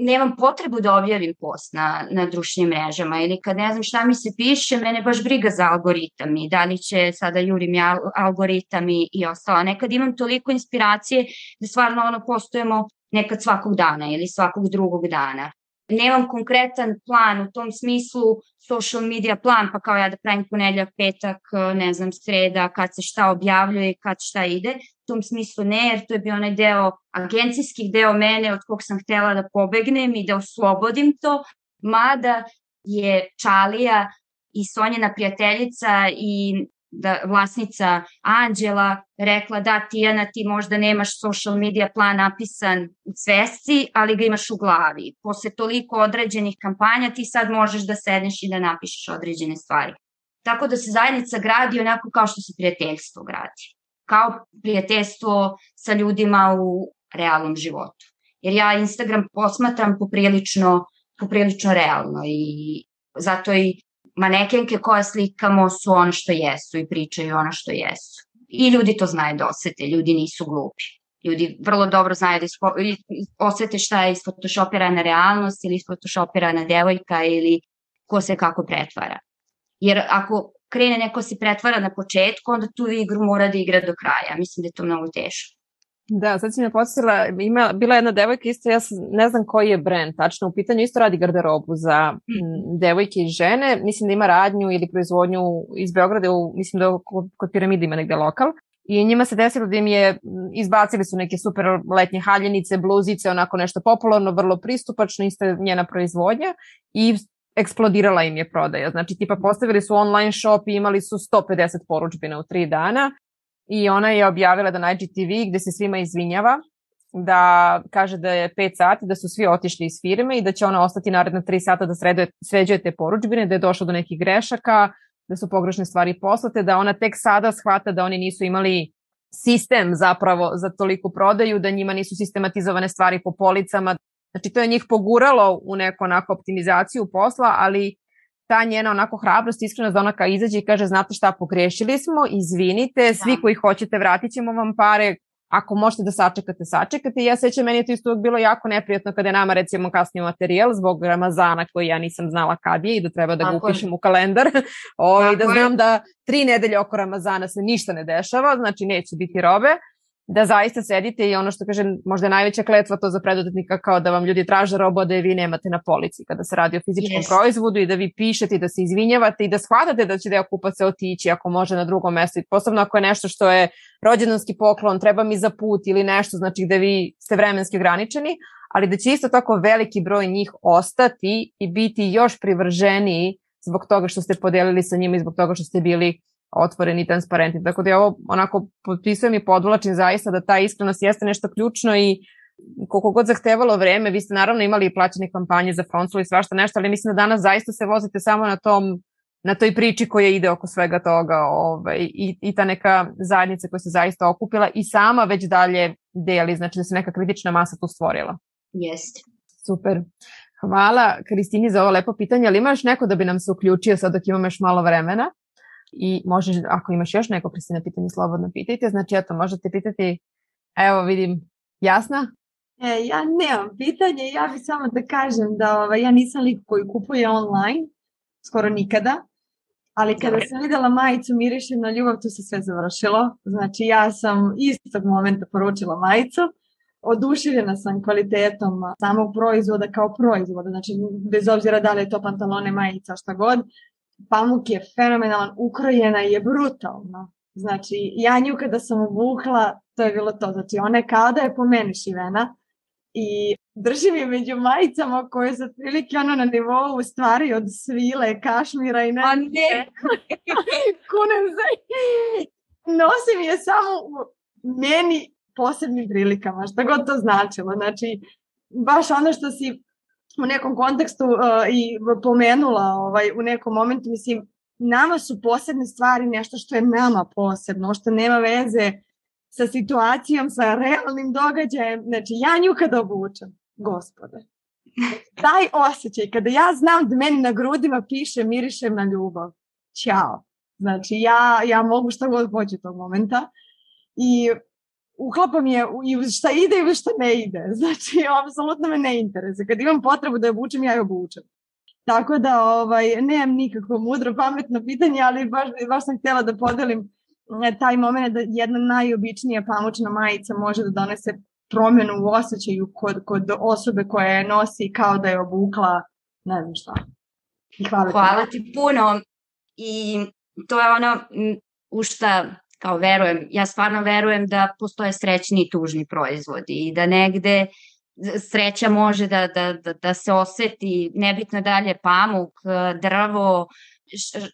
nemam potrebu da objavim post na, na društvenim mrežama ili kad ne znam šta mi se piše, mene baš briga za algoritam i da li će sada jurim ja algoritam i, i ostalo. Nekad imam toliko inspiracije da stvarno ono postojemo nekad svakog dana ili svakog drugog dana nemam konkretan plan u tom smislu social media plan, pa kao ja da pravim ponedljak, petak, ne znam, sreda, kad se šta objavljuje, kad šta ide. U tom smislu ne, jer to je bio onaj deo, agencijskih deo mene od kog sam htela da pobegnem i da oslobodim to, mada je Čalija i Sonjena prijateljica i da vlasnica Anđela rekla da Tijana ti možda nemaš social media plan napisan u svesci, ali ga imaš u glavi. Posle toliko određenih kampanja ti sad možeš da sedneš i da napišeš određene stvari. Tako da se zajednica gradi onako kao što se prijateljstvo gradi. Kao prijateljstvo sa ljudima u realnom životu. Jer ja Instagram posmatram poprilično, poprilično realno i zato i manekenke koje slikamo su ono što jesu i pričaju ono što jesu. I ljudi to znaju da osete, ljudi nisu glupi. Ljudi vrlo dobro znaju da ispo, osete šta je isfotoshopirana realnost ili isfotoshopirana devojka ili ko se kako pretvara. Jer ako krene neko se pretvara na početku, onda tu igru mora da igra do kraja. Mislim da je to mnogo teško. Da, sad si me podsjetila, ima, bila jedna devojka isto, ja sam, ne znam koji je brend, tačno u pitanju isto radi garderobu za m, mhm. devojke i žene, mislim da ima radnju ili proizvodnju iz Beograda, u, mislim da kod, kod piramide ima negde lokal. I njima se desilo da im je, izbacili su neke super letnje haljenice, bluzice, onako nešto popularno, vrlo pristupačno, isto njena proizvodnja i eksplodirala im je prodaja. Znači, tipa postavili su online shop i imali su 150 poručbina u tri dana i ona je objavila da na IGTV gde se svima izvinjava da kaže da je 5 sati, da su svi otišli iz firme i da će ona ostati naredna 3 sata da sređuje te poručbine, da je došlo do nekih grešaka, da su pogrešne stvari poslate, da ona tek sada shvata da oni nisu imali sistem zapravo za toliku prodaju, da njima nisu sistematizovane stvari po policama. Znači to je njih poguralo u neku onako optimizaciju posla, ali ta njena onako hrabrost, iskrenost da ona kao izađe i kaže znate šta, pogrešili smo, izvinite, svi da. koji hoćete vratit ćemo vam pare, ako možete da sačekate, sačekate. I ja sećam, meni je to isto bilo jako neprijatno kada je nama recimo kasnije materijal zbog Ramazana koji ja nisam znala kad je i da treba da ga upišem u kalendar. o, ovaj, I da znam da tri nedelje oko Ramazana se ništa ne dešava, znači neće biti robe da zaista sedite i ono što kaže, možda je najveća kletva to za preduzetnika kao da vam ljudi traže robo da je vi nemate na polici kada se radi o fizičkom yes. proizvodu i da vi pišete i da se izvinjavate i da shvatate da će deo kupaca otići ako može na drugo mesto i posebno ako je nešto što je rođendanski poklon, treba mi za put ili nešto, znači gde vi ste vremenski ograničeni, ali da će isto tako veliki broj njih ostati i biti još privrženiji zbog toga što ste podelili sa njima i zbog toga što ste bili otvoreni i transparentni. Tako da ja ovo onako potpisujem i podvlačim zaista da ta iskrenost jeste nešto ključno i koliko god zahtevalo vreme, vi ste naravno imali i plaćene kampanje za Fronsul i svašta nešto, ali mislim da danas zaista se vozite samo na tom na toj priči koja ide oko svega toga ovaj, i, i ta neka zajednica koja se zaista okupila i sama već dalje deli, znači da se neka kritična masa tu stvorila. Jeste. Super. Hvala Kristini za ovo lepo pitanje, ali imaš neko da bi nam se uključio sad dok imamo još malo vremena? I možeš, ako imaš još neko Kristina pitanje, slobodno pitajte. Znači, eto, možete pitati, evo vidim, jasna? E, ja nemam pitanje, ja bih samo da kažem da ovaj, ja nisam lik koji kupuje online, skoro nikada, ali kada sam videla majicu Miriše na ljubav, to se sve završilo. Znači, ja sam istog momenta poručila majicu, oduševljena sam kvalitetom samog proizvoda kao proizvoda, znači bez obzira da li je to pantalone, majica, šta god, pamuk je fenomenalan, ukrojena je brutalno. Znači, ja nju kada sam obukla, to je bilo to. Znači, ona je kao da je po meni šivena i držim je među majicama koje su otprilike ono na nivou stvari od svile, kašmira i ne. A ne! Kunem se. Nosim je samo u meni posebnim prilikama, šta god to značilo. Znači, baš ono što si u nekom kontekstu uh, i pomenula ovaj, u nekom momentu, mislim, nama su posebne stvari nešto što je nama posebno, što nema veze sa situacijom, sa realnim događajem. Znači, ja nju kada obučem, gospode, taj osjećaj, kada ja znam da meni na grudima piše mirišem na ljubav, ćao. Znači, ja, ja mogu šta god hoću tog momenta. I uklapam je i šta ide i šta ne ide. Znači, apsolutno me ne interese. Kad imam potrebu da je obučem, ja je obučem. Tako da ovaj, nemam nikakvo mudro, pametno pitanje, ali baš, baš sam htjela da podelim e, taj moment da jedna najobičnija pamučna majica može da donese promjenu u osjećaju kod, kod osobe koja je nosi kao da je obukla ne znam šta. I hvala, hvala ti. ti puno i to je ono u šta kao verujem, ja stvarno verujem da postoje srećni i tužni proizvodi i da negde sreća može da, da, da, da se oseti, nebitno dalje pamuk, drvo,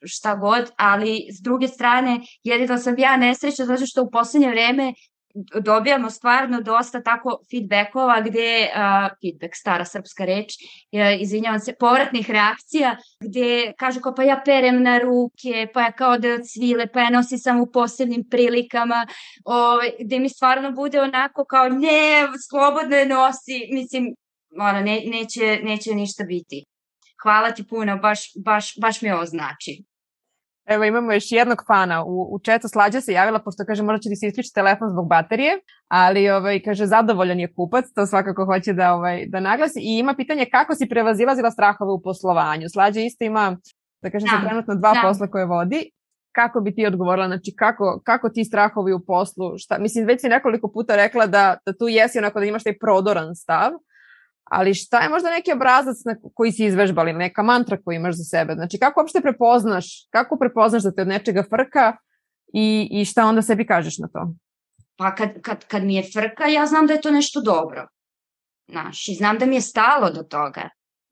šta god, ali s druge strane jedino sam ja nesreća zato što u poslednje vreme dobijamo stvarno dosta tako feedbackova gde, uh, feedback, stara srpska reč, uh, izvinjavam se, povratnih reakcija, gde kažu kao pa ja perem na ruke, pa ja kao da svile, pa ja nosim samo u posebnim prilikama, ovaj, gde mi stvarno bude onako kao ne, slobodno je nosi, mislim, ona, ne, neće, neće ništa biti. Hvala ti puno, baš, baš, baš mi ovo znači. Evo imamo još jednog fana. U, u četu slađa se javila, pošto kaže možda će da se isključi telefon zbog baterije, ali ovaj, kaže zadovoljan je kupac, to svakako hoće da, ovaj, da naglasi. I ima pitanje kako si prevazilazila strahove u poslovanju. Slađa isto ima, da kažem da, se trenutno dva da. posla koje vodi. Kako bi ti odgovorila, znači kako, kako ti strahovi u poslu, šta, mislim već si nekoliko puta rekla da, da tu jesi onako da imaš taj prodoran stav, ali šta je možda neki obrazac na koji si izvežbali, neka mantra koju imaš za sebe? Znači, kako uopšte prepoznaš, kako prepoznaš da te od nečega frka i, i šta onda sebi kažeš na to? Pa kad, kad, kad mi je frka, ja znam da je to nešto dobro. Znaš, i znam da mi je stalo do toga.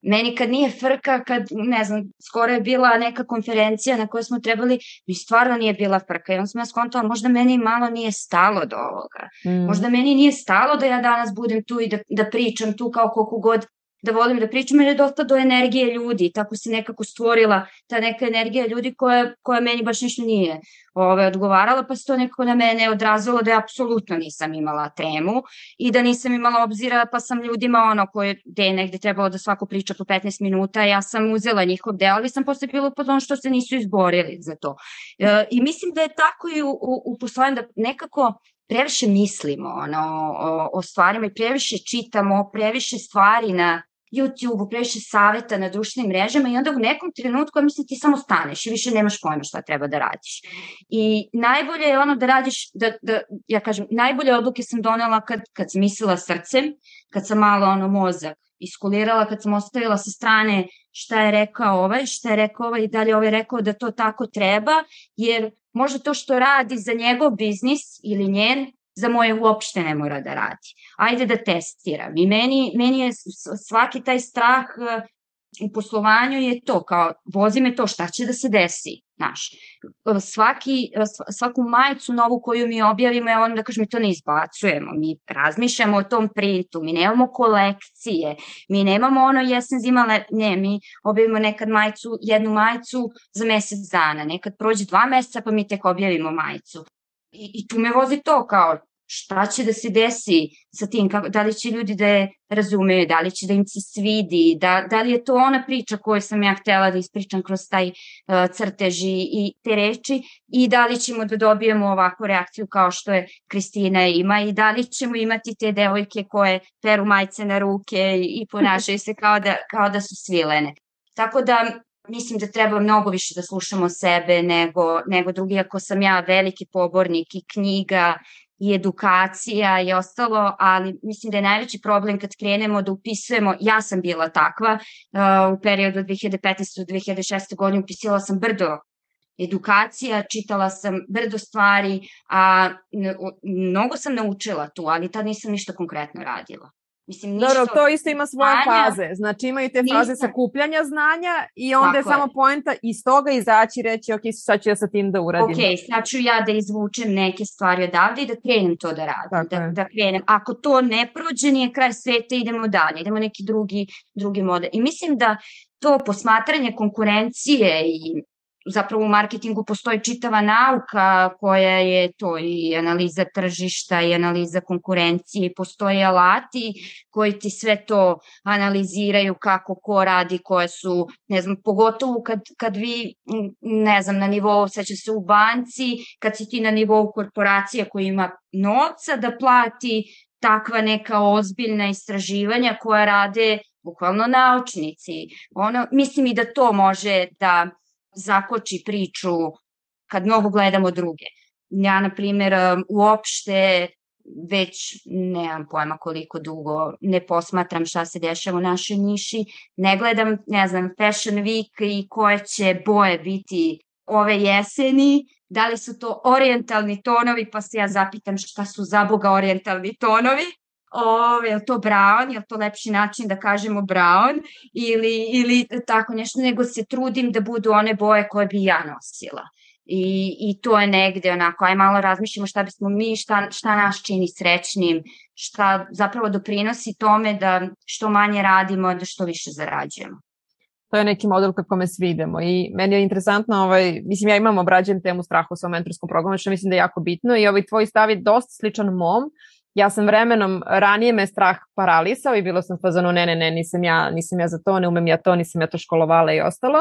Meni kad nije frka, kad, ne znam, skoro je bila neka konferencija na kojoj smo trebali, mi stvarno nije bila frka. I on sam ja skontala, možda meni malo nije stalo do ovoga. Mm. Možda meni nije stalo da ja danas budem tu i da, da pričam tu kao koliko god da volim da pričam, jer je dosta do energije ljudi, tako se nekako stvorila ta neka energija ljudi koja, koja meni baš ništa nije ove, odgovarala, pa se to nekako na mene odrazilo da ja apsolutno nisam imala temu i da nisam imala obzira, pa sam ljudima ono koje, gde je negde trebalo da svako priča po 15 minuta, ja sam uzela njihov deo, ali sam posle bilo pod ono što se nisu izborili za to. E, I mislim da je tako i u, u, u poslovanju da nekako previše mislimo ono, o, o stvarima i previše čitamo, previše stvari na YouTube, previše saveta na društvenim mrežama i onda u nekom trenutku, mislim, ti samo staneš i više nemaš pojma šta treba da radiš. I najbolje je ono da radiš, da, da ja kažem, najbolje odluke sam donela kad, kad sam mislila srcem, kad sam malo ono mozak iskulirala, kad sam ostavila sa strane šta je rekao ovaj, šta je rekao ovaj i dalje ovaj rekao da to tako treba, jer možda to što radi za njegov biznis ili njen za moje uopšte ne mora da radi. Ajde da testiram. I meni, meni je svaki taj strah e, u poslovanju je to, kao vozi me to šta će da se desi, znaš. Svaki, svaku majicu novu koju mi objavimo, ja ono da kažem, mi to ne izbacujemo, mi razmišljamo o tom printu, mi nemamo kolekcije, mi nemamo ono jesen zima, ne, mi objavimo nekad majicu, jednu majicu za mesec dana, nekad prođe dva meseca pa mi tek objavimo majicu. I, I tu me vozi to kao šta će da se desi sa tim, kako, da li će ljudi da je razumeju, da li će da im se svidi, da, da li je to ona priča koju sam ja htela da ispričam kroz taj uh, crtež i, i te reči? I da li ćemo da dobijemo ovakvu reakciju kao što je Kristina ima? I da li ćemo imati te devojke koje peru majce na ruke i ponašaju se kao da, kao da su svilene. Tako da mislim da treba mnogo više da slušamo sebe nego, nego drugi, ako sam ja veliki pobornik i knjiga i edukacija i ostalo, ali mislim da je najveći problem kad krenemo da upisujemo, ja sam bila takva, uh, u periodu 2015. do 2006. godine upisila sam brdo edukacija, čitala sam brdo stvari, a mnogo sam naučila tu, ali tad nisam ništa konkretno radila. Mislim, ništa Dobro, to isto ima svoje znanja, faze. Znači imaju te faze nisam. sakupljanja znanja i onda Tako je samo poenta iz toga izaći i reći ok, sad ću ja sa tim da uradim. Ok, sad ću ja da izvučem neke stvari odavde i da krenem to da radim. da, da krenem. Ako to ne prođe, nije kraj sveta, idemo dalje. Idemo neki drugi, drugi model. I mislim da to posmatranje konkurencije i zapravo u marketingu postoji čitava nauka koja je to i analiza tržišta i analiza konkurencije, postoje alati koji ti sve to analiziraju kako ko radi, koje su, ne znam, pogotovo kad, kad vi, ne znam, na nivou, seća se u banci, kad si ti na nivou korporacije koja ima novca da plati takva neka ozbiljna istraživanja koja rade bukvalno naučnici. Ono, mislim i da to može da zakoči priču kad mnogo gledamo druge. Ja, na primjer, um, uopšte već nemam pojma koliko dugo ne posmatram šta se dešava u našoj niši, ne gledam, ne znam, Fashion Week i koje će boje biti ove jeseni, da li su to orientalni tonovi, pa se ja zapitam šta su za boga orientalni tonovi, o, je li to brown, je li to lepši način da kažemo brown ili, ili tako nešto, nego se trudim da budu one boje koje bi ja nosila. I, I to je negde onako, aj malo razmišljamo šta bismo mi, šta, šta nas čini srećnim, šta zapravo doprinosi tome da što manje radimo, da što više zarađujemo. To je neki model kako me svidemo i meni je interesantno, ovaj, mislim ja imam obrađen temu straha svom mentorskom programu, što mislim da je jako bitno i ovaj tvoj stav je dosta sličan mom, ja sam vremenom, ranije me strah paralisao i bilo sam fazano ne, ne, ne, nisam ja, nisam ja za to, ne umem ja to, nisam ja to školovala i ostalo.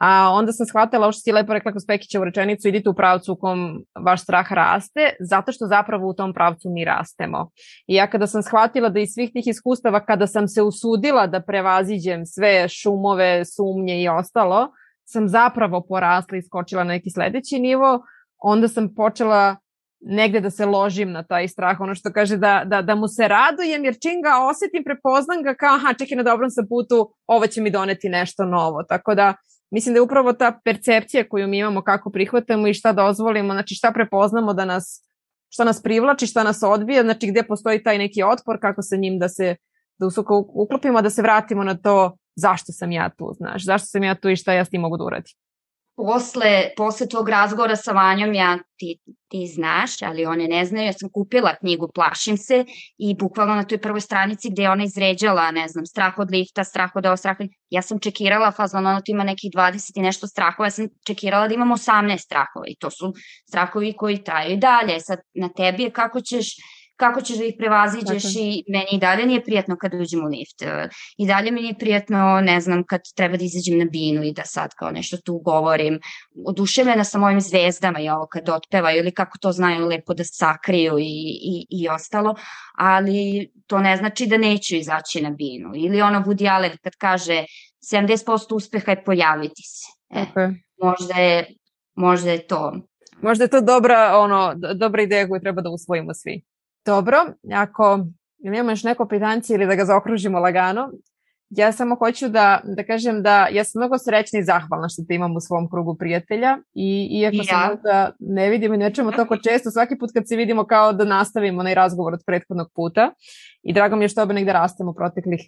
A onda sam shvatila, ovo što si lepo rekla kroz Pekića u rečenicu, idite u pravcu u kom vaš strah raste, zato što zapravo u tom pravcu mi rastemo. I ja kada sam shvatila da iz svih tih iskustava, kada sam se usudila da prevaziđem sve šumove, sumnje i ostalo, sam zapravo porasla i skočila na neki sledeći nivo, onda sam počela negde da se ložim na taj strah, ono što kaže da, da, da mu se radujem, jer čim ga osetim, prepoznam ga kao, aha, čekaj na dobrom sam putu, ovo će mi doneti nešto novo. Tako da mislim da je upravo ta percepcija koju mi imamo kako prihvatamo i šta dozvolimo, znači šta prepoznamo da nas, šta nas privlači, šta nas odbija, znači gde postoji taj neki otpor, kako se njim da se da usoko uklopimo, da se vratimo na to zašto sam ja tu, znaš, zašto sam ja tu i šta ja s tim mogu da uradim posle, posle tog razgovora sa Vanjom, ja, ti, ti znaš, ali one ne znaju, ja sam kupila knjigu Plašim se i bukvalno na toj prvoj stranici gde je ona izređala, ne znam, strah od lifta, strah od ovo, strah od... Ja sam čekirala, fazlan, ono tu ima nekih 20 i nešto strahova, ja sam čekirala da imam 18 strahova i to su strahovi koji traju i dalje. Sad, na tebi je kako ćeš kako ćeš da ih prevaziđeš Tako. i meni i dalje nije prijatno kad uđem u lift. I dalje mi nije prijatno, ne znam, kad treba da izađem na binu i da sad kao nešto tu govorim. Oduševljena sa mojim zvezdama i ovo kad otpevaju ili kako to znaju lepo da sakriju i, i, i ostalo, ali to ne znači da neću izaći na binu. Ili ono Woody Allen kad kaže 70% uspeha je pojaviti se. E, okay. možda, je, možda je to Možda je to dobra, ono, dobra ideja koju treba da usvojimo svi. Dobro, ako imamo još neko pitanje ili da ga zaokružimo lagano, ja samo hoću da, da kažem da ja sam mnogo srećna i zahvalna što te imam u svom krugu prijatelja i iako ja. se možda ne vidimo i nečemo toliko često, svaki put kad se vidimo kao da nastavimo onaj razgovor od prethodnog puta i drago mi je što oba negde rastemo u proteklih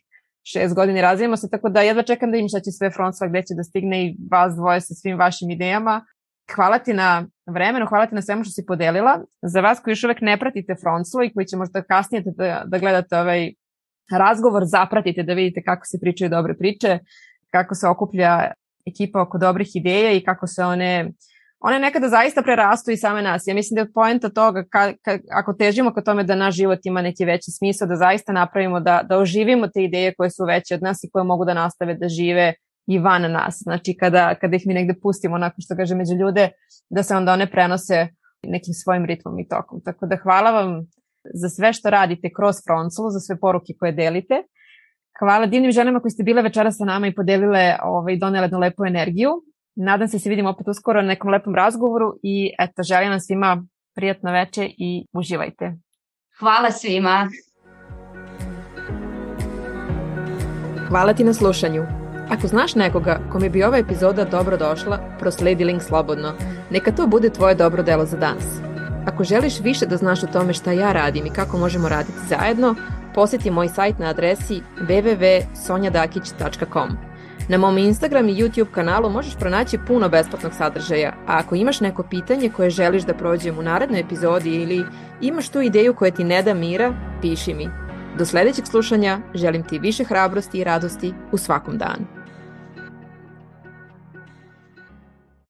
šest godina i razvijemo se, tako da jedva čekam da im šta će sve Fronsva gde će da stigne i vas dvoje sa svim vašim idejama Hvala ti na vremenu, hvala ti na svemu što si podelila. Za vas koji još uvek ne pratite Frontslo i koji će možda kasnije da, da gledate ovaj razgovor, zapratite da vidite kako se pričaju dobre priče, kako se okuplja ekipa oko dobrih ideja i kako se one one nekada zaista prerastu i same nas. Ja mislim da je poenta toga ka, ka, ako težimo ka tome da naš život ima neki veći smisao, da zaista napravimo, da, da oživimo te ideje koje su veće od nas i koje mogu da nastave da žive i van nas. Znači kada, kada ih mi negde pustimo onako što kaže među ljude, da se onda one prenose nekim svojim ritmom i tokom. Tako da hvala vam za sve što radite kroz Frontsulu, za sve poruke koje delite. Hvala divnim ženama koji ste bile večera sa nama i podelile ovaj, donele jednu lepu energiju. Nadam se da se vidimo opet uskoro na nekom lepom razgovoru i eto, želim vam svima prijatno veče i uživajte. Hvala svima. Hvala ti na slušanju. Ako znaš nekoga kome bi ova epizoda dobro došla, prosledi link slobodno. Neka to bude tvoje dobro delo za danas. Ako želiš više da znaš o tome šta ja radim i kako možemo raditi zajedno, poseti moj sajt na adresi www.sonjadakić.com. Na mom Instagram i YouTube kanalu možeš pronaći puno besplatnog sadržaja, a ako imaš neko pitanje koje želiš da prođem u narednoj epizodi ili imaš tu ideju koja ti ne da mira, piši mi. Do sledećeg slušanja želim ti više hrabrosti i radosti u svakom danu.